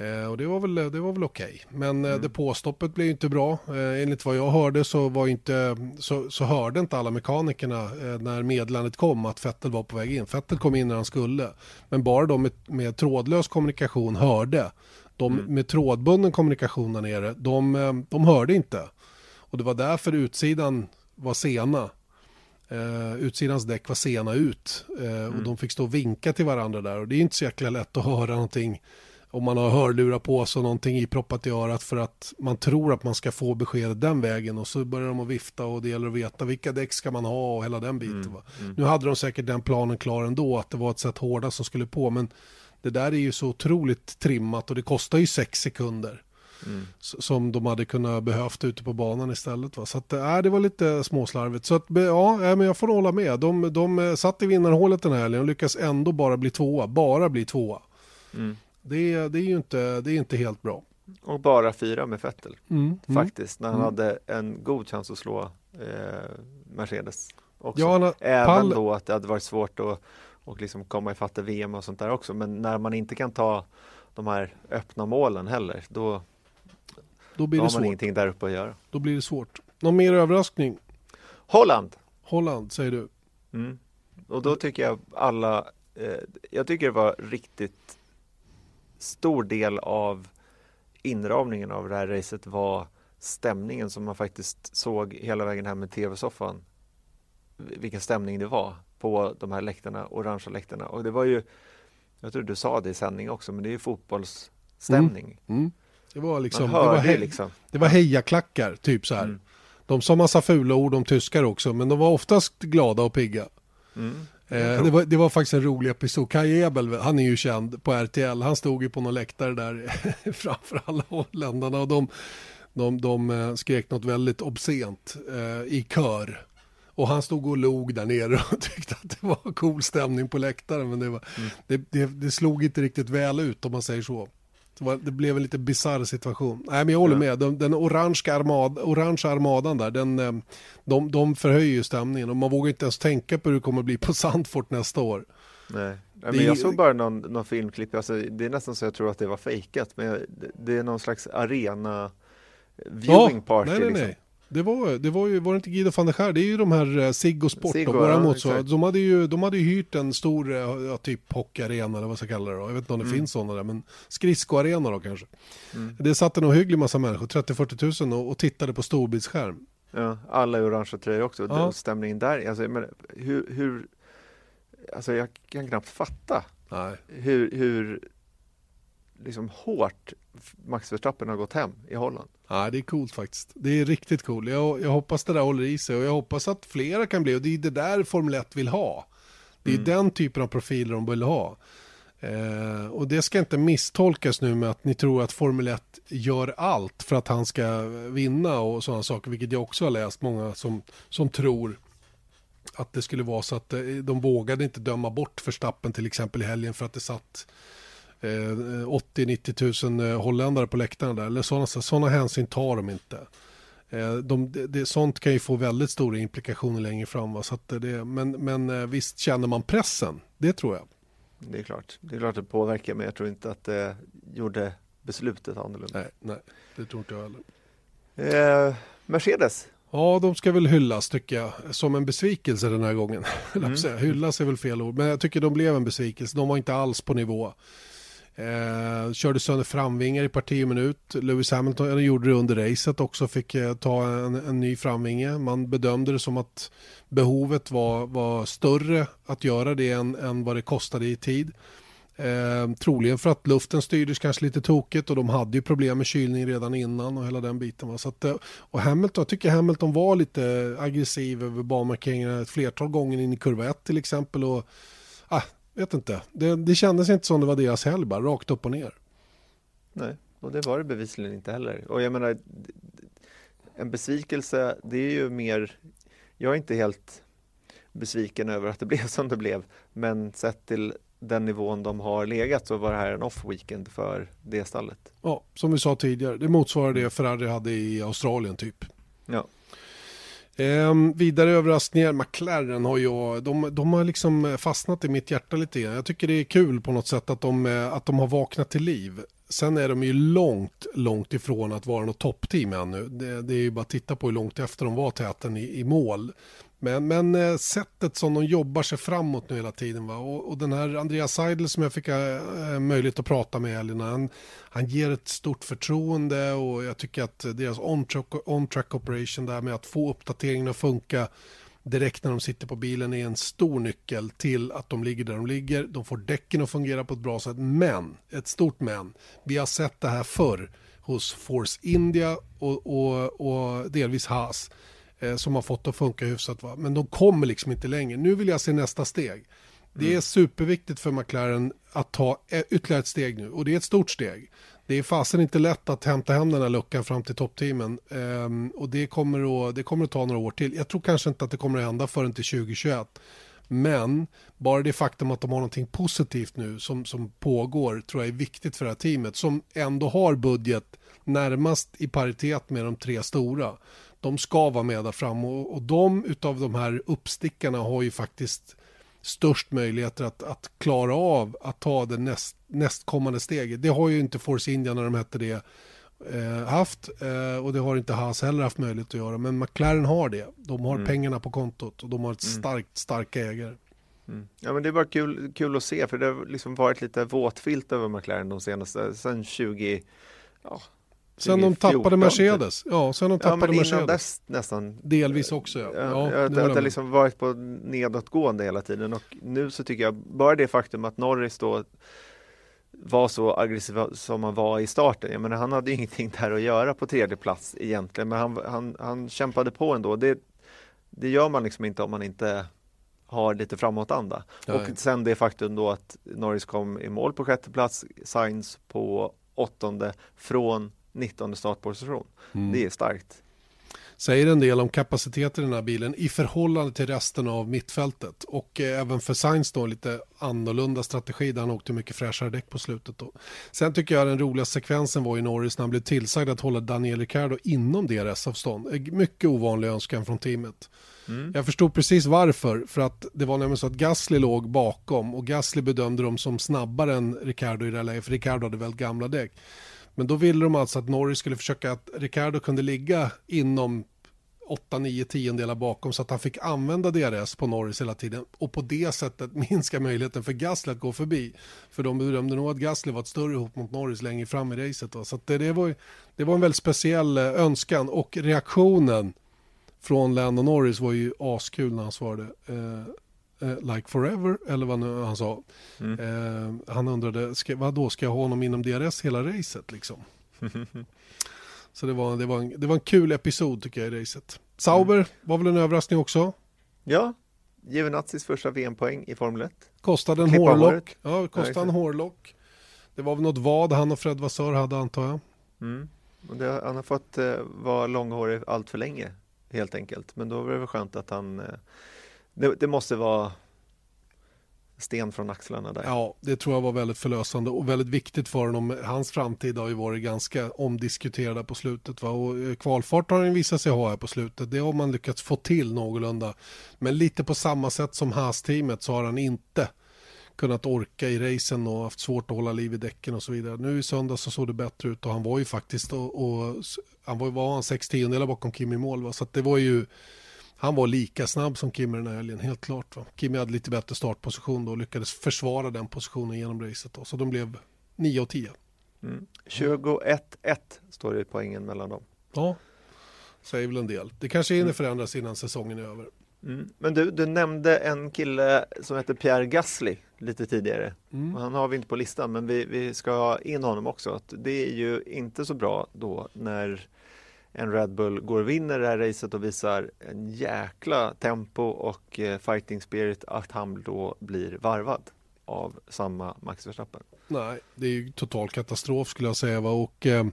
Eh, och det var väl, det var väl okej. Okay. Men eh, mm. depåstoppet blev inte bra. Eh, enligt vad jag hörde så, var inte, så, så hörde inte alla mekanikerna när meddelandet kom att Fettel var på väg in. Fettel kom in när han skulle. Men bara de med, med trådlös kommunikation hörde. De mm. med trådbunden kommunikation där nere, de, de hörde inte. Och det var därför utsidan var sena. Uh, utsidans däck var sena ut uh, mm. och de fick stå och vinka till varandra där och det är inte så jäkla lätt att höra någonting om man har hörlurar på sig och någonting iproppat i örat för att man tror att man ska få beskedet den vägen och så börjar de att vifta och det gäller att veta vilka däck ska man ha och hela den biten. Mm, mm. Nu hade de säkert den planen klar ändå att det var ett sätt hårda som skulle på men det där är ju så otroligt trimmat och det kostar ju sex sekunder. Mm. Som de hade kunnat behövt ute på banan istället. Va? Så att, äh, det var lite småslarvigt. Så att, ja, men jag får hålla med. De, de eh, satt i vinnarhålet den här helgen och lyckas ändå bara bli tvåa. Bara bli tvåa. Mm. Det, det är ju inte, det är inte helt bra. Och bara fyra med Vettel mm, faktiskt, när han mm. hade en god chans att slå eh, Mercedes. Också. Ja, Även pall... då att det hade varit svårt att och liksom komma ifatt VM och sånt där också. Men när man inte kan ta de här öppna målen heller, då, då, blir då har man ingenting där uppe att göra. Då blir det svårt. Någon mer överraskning? Holland! Holland, säger du. Mm. Och då tycker jag alla, eh, jag tycker det var riktigt stor del av inramningen av det här racet var stämningen som man faktiskt såg hela vägen hem med tv-soffan. Vilken stämning det var på de här läktarna, orangea läktarna. Och det var ju, jag tror du sa det i sändning också, men det är ju fotbollsstämning. Mm. Mm. Det var liksom, det var, he liksom. det var hejaklackar, typ så här. Mm. De sa massa fula ord om tyskar också, men de var oftast glada och pigga. Eh, det, var, det var faktiskt en rolig episod. Kaj Ebel, han är ju känd på RTL. Han stod ju på någon läktare där framför alla holländarna och de, de, de eh, skrek något väldigt obscent eh, i kör. Och han stod och log där nere och tyckte att det var cool stämning på läktaren. Men det, var, mm. det, det, det, slog inte riktigt väl ut om man säger så. Det, var, det blev en lite bisarr situation. Nej, men jag håller med. Den, den orange, armad, orange armadan där, den, eh, de, de förhöjer ju stämningen. Och man vågar inte ens tänka på hur det kommer bli på Sandfort nästa år. Nej. Ja, men jag såg bara någon, någon filmklipp, alltså, det är nästan så jag tror att det var fejkat, men det är någon slags arena viewing ja, party. Nej, nej, liksom. Det var, det var ju, var det inte Guido van der Skär? Det är ju de här eh, Sigg och Sport Siggo, våra ja, så. De hade ju, de hade ju hyrt en stor, eh, ja, typ hockeyarena eller vad ska jag kalla det då. Jag vet inte om det mm. finns sådana där, men skridskoarena då kanske. Mm. Det satt en ohygglig massa människor, 30-40 tusen och, och tittade på storbildsskärm. Ja, alla i orangea tröjor också. Ja. Stämningen där, alltså, men hur, hur, alltså jag kan knappt fatta Nej. hur, hur liksom hårt Max Verstappen har gått hem i Holland. Ja, det är coolt faktiskt. Det är riktigt coolt. Jag, jag hoppas det där håller i sig och jag hoppas att flera kan bli och det är det där Formel 1 vill ha. Det är mm. den typen av profiler de vill ha. Eh, och det ska inte misstolkas nu med att ni tror att Formel 1 gör allt för att han ska vinna och sådana saker, vilket jag också har läst många som, som tror att det skulle vara så att eh, de vågade inte döma bort Verstappen till exempel i helgen för att det satt 80-90 000 eh, holländare på läktarna där. Eller sådana, sådana hänsyn tar de inte. Eh, de, det, sånt kan ju få väldigt stora implikationer längre fram. Va? Så det, men, men eh, visst känner man pressen, det tror jag. Det är klart, det är klart att det påverkar men jag tror inte att det gjorde beslutet annorlunda. Nej, nej det tror inte jag heller. Eh, Mercedes? Ja, de ska väl hyllas tycker jag, som en besvikelse den här gången. Mm. hyllas är väl fel ord, men jag tycker de blev en besvikelse. De var inte alls på nivå. Eh, körde sönder framvingar i parti och minut. Lewis Hamilton gjorde det under racet också, fick eh, ta en, en, ny framvinge. Man bedömde det som att behovet var, var större att göra det än, än vad det kostade i tid. Eh, troligen för att luften styrdes kanske lite tokigt och de hade ju problem med kylning redan innan och hela den biten. Va? Så att, eh, och Hamilton, jag tycker Hamilton var lite aggressiv över banmarkeringarna ett flertal gånger in i kurva 1 till exempel. Och, ah, vet inte. Det, det kändes inte som det var deras helg bara, rakt upp och ner. Nej, och det var det bevisligen inte heller. Och jag menar, en besvikelse, det är ju mer, jag är inte helt besviken över att det blev som det blev, men sett till den nivån de har legat så var det här en off-weekend för det stallet. Ja, som vi sa tidigare, det motsvarar det Ferrari hade i Australien typ. Ja. Ehm, vidare överraskningar, McLaren har ju, de, de har liksom eh, fastnat i mitt hjärta lite grann. Jag tycker det är kul på något sätt att de, eh, att de har vaknat till liv. Sen är de ju långt, långt ifrån att vara något toppteam ännu. Det, det är ju bara att titta på hur långt efter de var täten i, i mål. Men, men eh, sättet som de jobbar sig framåt nu hela tiden. Va? Och, och den här Andreas Seidel som jag fick äh, möjlighet att prata med Elina, han, han ger ett stort förtroende och jag tycker att deras on-track, on-track operation där med att få uppdateringen att funka direkt när de sitter på bilen är en stor nyckel till att de ligger där de ligger. De får däcken att fungera på ett bra sätt. Men, ett stort men, vi har sett det här förr hos Force India och, och, och delvis Haas eh, som har fått att funka hyfsat. Va? Men de kommer liksom inte längre. Nu vill jag se nästa steg. Det är mm. superviktigt för McLaren att ta e- ytterligare ett steg nu och det är ett stort steg. Det är fasen inte lätt att hämta hem den här luckan fram till toppteamen um, och det kommer, att, det kommer att ta några år till. Jag tror kanske inte att det kommer att hända förrän till 2021. Men bara det faktum att de har någonting positivt nu som, som pågår tror jag är viktigt för det här teamet som ändå har budget närmast i paritet med de tre stora de ska vara med där fram och, och de utav de här uppstickarna har ju faktiskt störst möjligheter att, att klara av att ta det näst, nästkommande steget. Det har ju inte Force India när de hette det eh, haft eh, och det har inte Haas heller haft möjlighet att göra. Men McLaren har det. De har mm. pengarna på kontot och de har ett mm. starkt, starka ägare. Mm. Ja men det är bara kul, kul att se för det har liksom varit lite våtfilt över McLaren de senaste, sen 20, ja, Sen de tappade Mercedes. Ja, sen de tappade ja, Mercedes. Dess, nästan. Delvis också ja. ja, ja det, har liksom varit på nedåtgående hela tiden och nu så tycker jag bara det faktum att Norris då var så aggressiv som han var i starten. Jag menar, han hade ingenting där att göra på tredje plats egentligen, men han, han, han kämpade på ändå. Det, det gör man liksom inte om man inte har lite framåtanda. Nej. Och sen det faktum då att Norris kom i mål på sjätte plats, Sainz på åttonde från 19 startposition. Mm. Det är starkt. Säger en del om kapaciteten i den här bilen i förhållande till resten av mittfältet. Och eh, även för Sainz då lite annorlunda strategi där han åkte mycket fräschare däck på slutet. Då. Sen tycker jag den roliga sekvensen var i Norris när han blev tillsagd att hålla Daniel Ricciardo inom DRS-avstånd. Mycket ovanlig önskan från teamet. Mm. Jag förstod precis varför, för att det var nämligen så att Gasly låg bakom och Gasly bedömde dem som snabbare än Ricciardo i det här läget, för Ricciardo hade väldigt gamla däck. Men då ville de alltså att Norris skulle försöka att Ricardo kunde ligga inom 8-9 tiondelar bakom så att han fick använda DRS på Norris hela tiden och på det sättet minska möjligheten för Gasly att gå förbi. För de bedömde nog att Gasly var ett större hot mot Norris längre fram i racet. Då. Så det, det, var, det var en väldigt speciell eh, önskan och reaktionen från Lando Norris var ju askul när han svarade eh, eh, like forever eller vad nu han sa. Mm. Eh, han undrade, ska, vad då ska jag ha honom inom DRS hela racet liksom? Så det var, det, var en, det var en kul episod tycker jag i racet. Sauber mm. var väl en överraskning också? Ja, Giovinazis första VM-poäng i Formel 1. Kostade en hårlock. Ja, kostade en hårlock. Det var väl något vad han och Fred Vassör hade antar jag. Mm. Det, han har fått eh, vara långhårig allt för länge helt enkelt. Men då var det väl skönt att han... Eh, det, det, måste vara sten från axlarna där. Ja, det tror jag var väldigt förlösande och väldigt viktigt för honom. Hans framtid har ju varit ganska omdiskuterad på slutet. Va? Och eh, kvalfart har han visat sig ha här på slutet. Det har man lyckats få till någorlunda. Men lite på samma sätt som Haas-teamet så har han inte kunnat orka i racen och haft svårt att hålla liv i däcken och så vidare. Nu i söndag så såg det bättre ut och han var ju faktiskt och, och han var, var han sex tiondelar bakom Kim i mål. Va? Så det var ju han var lika snabb som Kim i den här helgen, helt klart. Va? Kimi hade lite bättre startposition då och lyckades försvara den positionen genom racet. Då, så de blev 9 och 10. Mm. 21-1 står det i poängen mellan dem. Ja, säger väl en del. Det kanske hinner mm. förändras innan säsongen är över. Mm. Men du, du nämnde en kille som heter Pierre Gasly lite tidigare. Mm. Han har vi inte på listan, men vi, vi ska ha in honom också. Att det är ju inte så bra då när en Red Bull går och vinner det här racet och visar en jäkla tempo och eh, fighting spirit att han då blir varvad av samma Max Verstappen. Nej, det är ju total katastrof skulle jag säga. Va? Och, eh,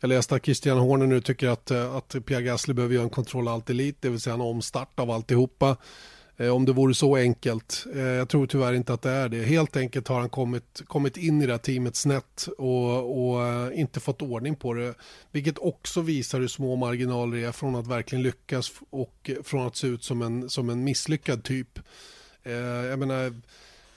jag läste att Christian Horner nu tycker att, eh, att Pierre Gasly behöver göra en kontroll allt elit, det vill säga en omstart av alltihopa. Eh, om det vore så enkelt. Eh, jag tror tyvärr inte att det är det. Helt enkelt har han kommit, kommit in i det här teamet snett och, och eh, inte fått ordning på det. Vilket också visar hur små marginaler det är från att verkligen lyckas och från att se ut som en, som en misslyckad typ. Jag menar,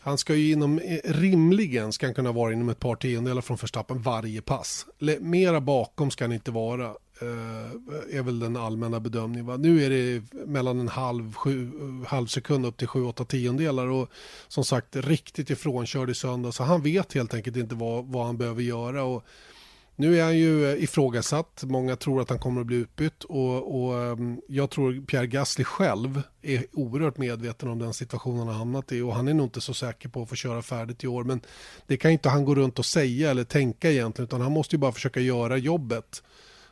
han ska ju inom, rimligen ska han kunna vara inom ett par tiondelar från Verstappen varje pass. Mera bakom ska han inte vara. Eh, är väl den allmänna bedömningen. Va? Nu är det mellan en halv, sju, eh, halv sekund upp till sju, åtta tiondelar och som sagt riktigt ifrånkörd i söndag så han vet helt enkelt inte vad, vad han behöver göra. Och nu är han ju eh, ifrågasatt. Många tror att han kommer att bli utbytt och, och ehm, jag tror Pierre Gasly själv är oerhört medveten om den situationen han har hamnat i och han är nog inte så säker på att få köra färdigt i år. Men det kan inte han gå runt och säga eller tänka egentligen utan han måste ju bara försöka göra jobbet.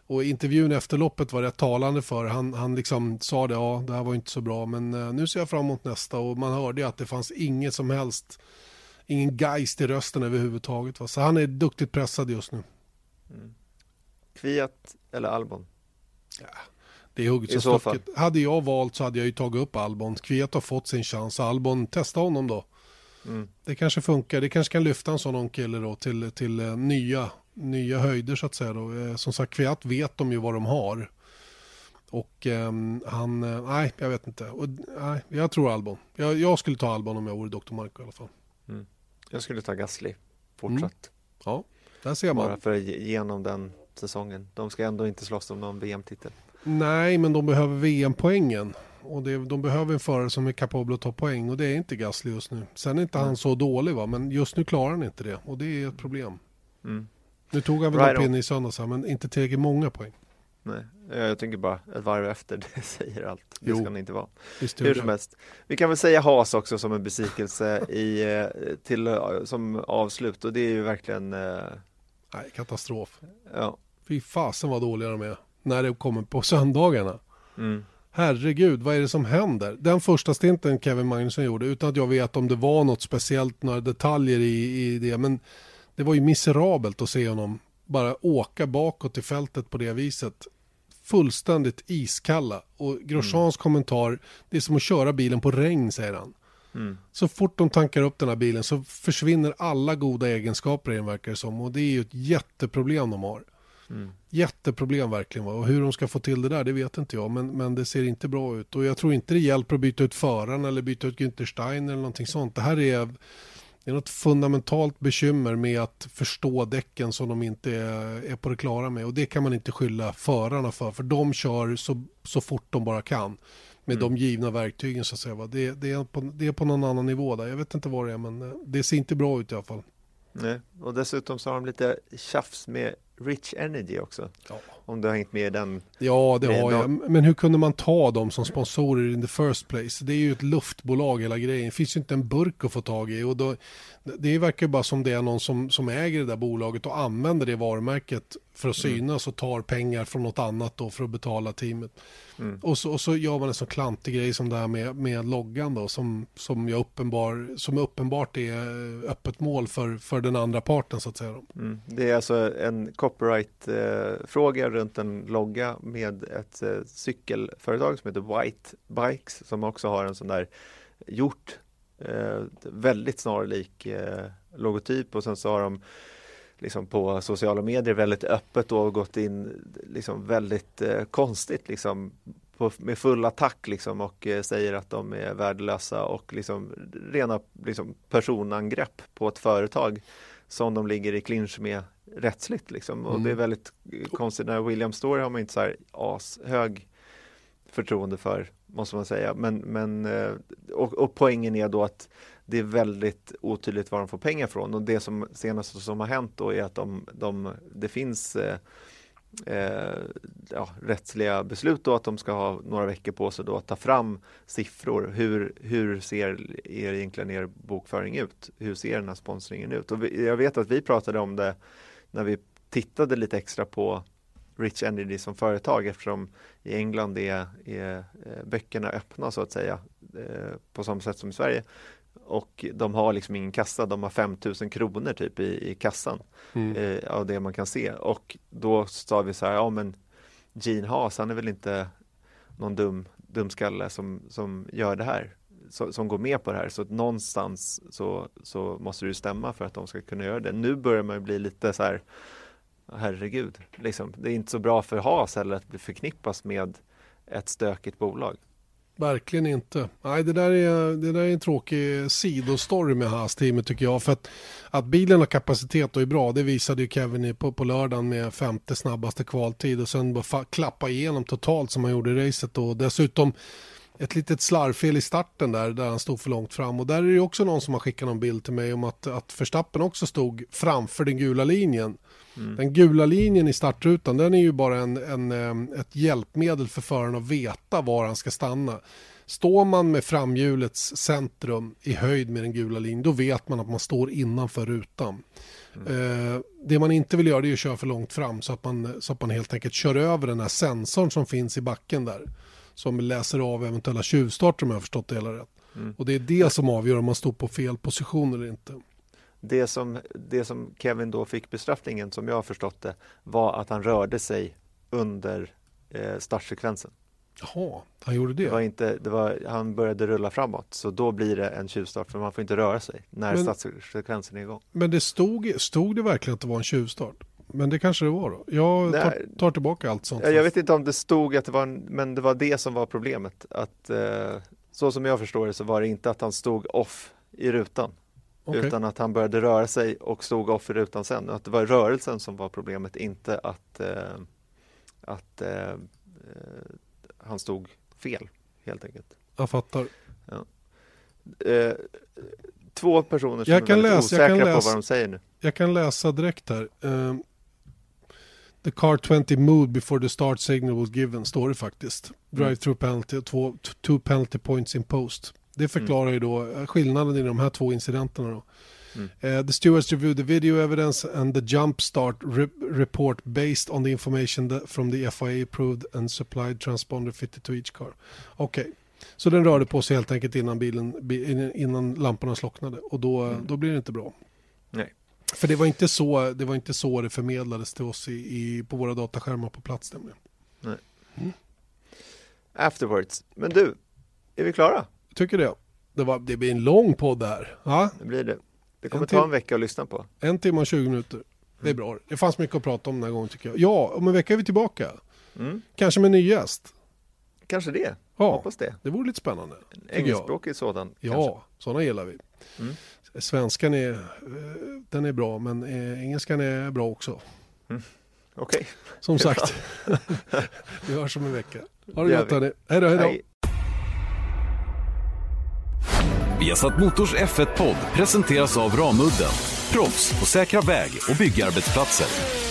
Och intervjun efter loppet var rätt talande för han, han liksom sa det, ja det här var inte så bra men uh, nu ser jag fram emot nästa och man hörde ju att det fanns inget som helst, ingen geist i rösten överhuvudtaget. Va? Så han är duktigt pressad just nu. Mm. Kviat eller Albon? Ja, det är hugget så stucket. Hade jag valt så hade jag ju tagit upp Albon. Kviat har fått sin chans. Albon, testa honom då. Mm. Det kanske funkar. Det kanske kan lyfta en sån kille då till, till uh, nya nya höjder så att säga. Då. Eh, som sagt, Kviat vet de ju vad de har. Och eh, han, nej, jag vet inte. Och, nej, jag tror Albon. Jag, jag, skulle ta Albon om jag vore Dr. Marco i alla fall. Mm. Jag skulle ta Gasly, fortsatt. Mm. Ja, där ser man. Bara för genom den säsongen. De ska ändå inte slåss om någon VM-titel. Nej, men de behöver VM-poängen. Och det, de behöver en förare som är kapabel att ta poäng och det är inte Gasly just nu. Sen är inte mm. han så dålig va, men just nu klarar han inte det och det är ett problem. Mm. Nu tog han väl right pinne i söndags men inte tillräckligt många poäng. Nej, jag tänker bara ett varv efter, det säger allt. Det jo. ska han inte vara. Hur som helst. Vi kan väl säga Has också som en besvikelse i, eh, till, som avslut och det är ju verkligen eh... Nej, katastrof. Ja. Fy fasen vad dåliga de är när det kommer på söndagarna. Mm. Herregud, vad är det som händer? Den första stinten Kevin Magnusson gjorde, utan att jag vet om det var något speciellt, några detaljer i, i det, men det var ju miserabelt att se honom bara åka bakåt i fältet på det viset. Fullständigt iskalla. Och Grosjeans mm. kommentar, det är som att köra bilen på regn, säger han. Mm. Så fort de tankar upp den här bilen så försvinner alla goda egenskaper i den verkar det som. Och det är ju ett jätteproblem de har. Mm. Jätteproblem verkligen. Och hur de ska få till det där, det vet inte jag. Men, men det ser inte bra ut. Och jag tror inte det hjälper att byta ut föraren eller byta ut Günther Stein eller någonting sånt. Det här är det är något fundamentalt bekymmer med att förstå däcken som de inte är, är på det klara med. Och det kan man inte skylla förarna för. För de kör så, så fort de bara kan. Med mm. de givna verktygen så att säga. Det, det, är på, det är på någon annan nivå där. Jag vet inte vad det är men eh, det ser inte bra ut i alla fall. Nej, och dessutom så har de lite tjafs med Rich Energy också. Ja. Om du har hängt med i den. Ja, det har jag. Men hur kunde man ta dem som sponsorer in the first place? Det är ju ett luftbolag hela grejen. Det finns ju inte en burk att få tag i. Och då, det verkar ju bara som det är någon som, som äger det där bolaget och använder det varumärket för att mm. synas och tar pengar från något annat då för att betala teamet. Mm. Och, så, och så gör man en sån klantig grej som det här med, med loggan då som, som, jag uppenbar, som uppenbart är öppet mål för, för den andra parten så att säga. Mm. Det är alltså en copyright-fråga eh, runt en logga med ett eh, cykelföretag som heter White Bikes som också har en sån där gjort eh, väldigt snarlik eh, logotyp. Och sen så har de liksom på sociala medier väldigt öppet och gått in liksom väldigt eh, konstigt liksom på, med full attack liksom och eh, säger att de är värdelösa och liksom rena liksom, personangrepp på ett företag som de ligger i clinch med rättsligt liksom. Och mm. det är mm. väldigt konstigt. När William Story har man inte så här ashög förtroende för måste man säga. Men, men eh, och, och poängen är då att det är väldigt otydligt var de får pengar från och det som senaste som har hänt då är att de, de det finns eh, eh, ja, rättsliga beslut då att de ska ha några veckor på sig då att ta fram siffror. Hur, hur ser er egentligen er bokföring ut? Hur ser den här sponsringen ut? Och vi, jag vet att vi pratade om det när vi tittade lite extra på Rich Energy som företag eftersom i England är, är eh, böckerna öppna så att säga eh, på samma sätt som i Sverige. Och de har liksom ingen kassa, de har 5000 kronor typ i, i kassan mm. eh, av det man kan se. Och då sa vi så här, ja men Gene Haas, han är väl inte någon dum dumskalle som, som gör det här så, som går med på det här så att någonstans så, så måste det stämma för att de ska kunna göra det. Nu börjar man bli lite så här herregud, liksom, det är inte så bra för Haas heller att bli förknippas med ett stökigt bolag. Verkligen inte. Nej, det där är, det där är en tråkig sidostory med Haas-teamet tycker jag. För att, att bilen har kapacitet och är bra, det visade ju Kevin på, på lördagen med femte snabbaste kvaltid och sen bara klappa igenom totalt som han gjorde i racet. Och dessutom ett litet slarvfel i starten där, där han stod för långt fram. Och där är det också någon som har skickat någon bild till mig om att, att Verstappen också stod framför den gula linjen. Mm. Den gula linjen i startrutan den är ju bara en, en, ett hjälpmedel för föraren att veta var han ska stanna. Står man med framhjulets centrum i höjd med den gula linjen då vet man att man står innanför rutan. Mm. Eh, det man inte vill göra är att köra för långt fram så att, man, så att man helt enkelt kör över den här sensorn som finns i backen där. Som läser av eventuella tjuvstarter om jag har förstått det hela rätt. Mm. Och det är det som avgör om man står på fel position eller inte det som, det som Kevin då fick bestraffningen, som jag har förstått det, var att han rörde sig under eh, startsekvensen. Jaha, han gjorde det? det, var inte, det var, han började rulla framåt, så då blir det en tjuvstart, för man får inte röra sig när men, startsekvensen är igång. Men det stod, stod det verkligen att det var en tjuvstart? Men det kanske det var då? Jag tar, tar tillbaka allt sånt. Jag vet inte om det stod att det var, en, men det var det som var problemet. Att, eh, så som jag förstår det så var det inte att han stod off i rutan, Okay. Utan att han började röra sig och stod off i rutan sen. Att det var rörelsen som var problemet, inte att, eh, att eh, han stod fel helt enkelt. Jag fattar. Ja. Två personer som jag är väldigt läsa, osäkra läsa, på vad de säger nu. Jag kan läsa direkt här. The car 20 moved before the start signal was given, står det faktiskt. Drive through penalty, två, two penalty points in post. Det förklarar ju då eh, skillnaden i de här två incidenterna. Då. Mm. Uh, the stewards reviewed the video evidence and the jump start re report based on the information that from the FIA approved and supplied transponder fitted to each car. Okej, okay. så den rörde på sig helt enkelt innan, bilen, innan lamporna slocknade och då, mm. då blir det inte bra. Nej. För det var inte så det, var inte så det förmedlades till oss i, i på våra dataskärmar på plats. Nämligen. Nej. Mm. Afterwards. Men du, är vi klara? tycker det. Det, var, det blir en lång podd här. Ja? Det blir det. Det kommer en ta en vecka att lyssna på. En timme och 20 minuter. Det är bra. Det fanns mycket att prata om den här gången tycker jag. Ja, om en vecka är vi tillbaka. Mm. Kanske med en ny gäst. Kanske det. Ja, Hoppas det. Det vore lite spännande. En engelskspråkig sådan. Ja, kanske. sådana gillar vi. Mm. Svenskan är, eh, den är bra, men eh, engelskan är bra också. Mm. Okej. Okay. Som sagt, vi hörs om en vecka. Ha det gott hörni. Hej då, hej då. Viasat Motors F1-podd presenteras av Ramudden. Proffs på säkra väg och byggarbetsplatser.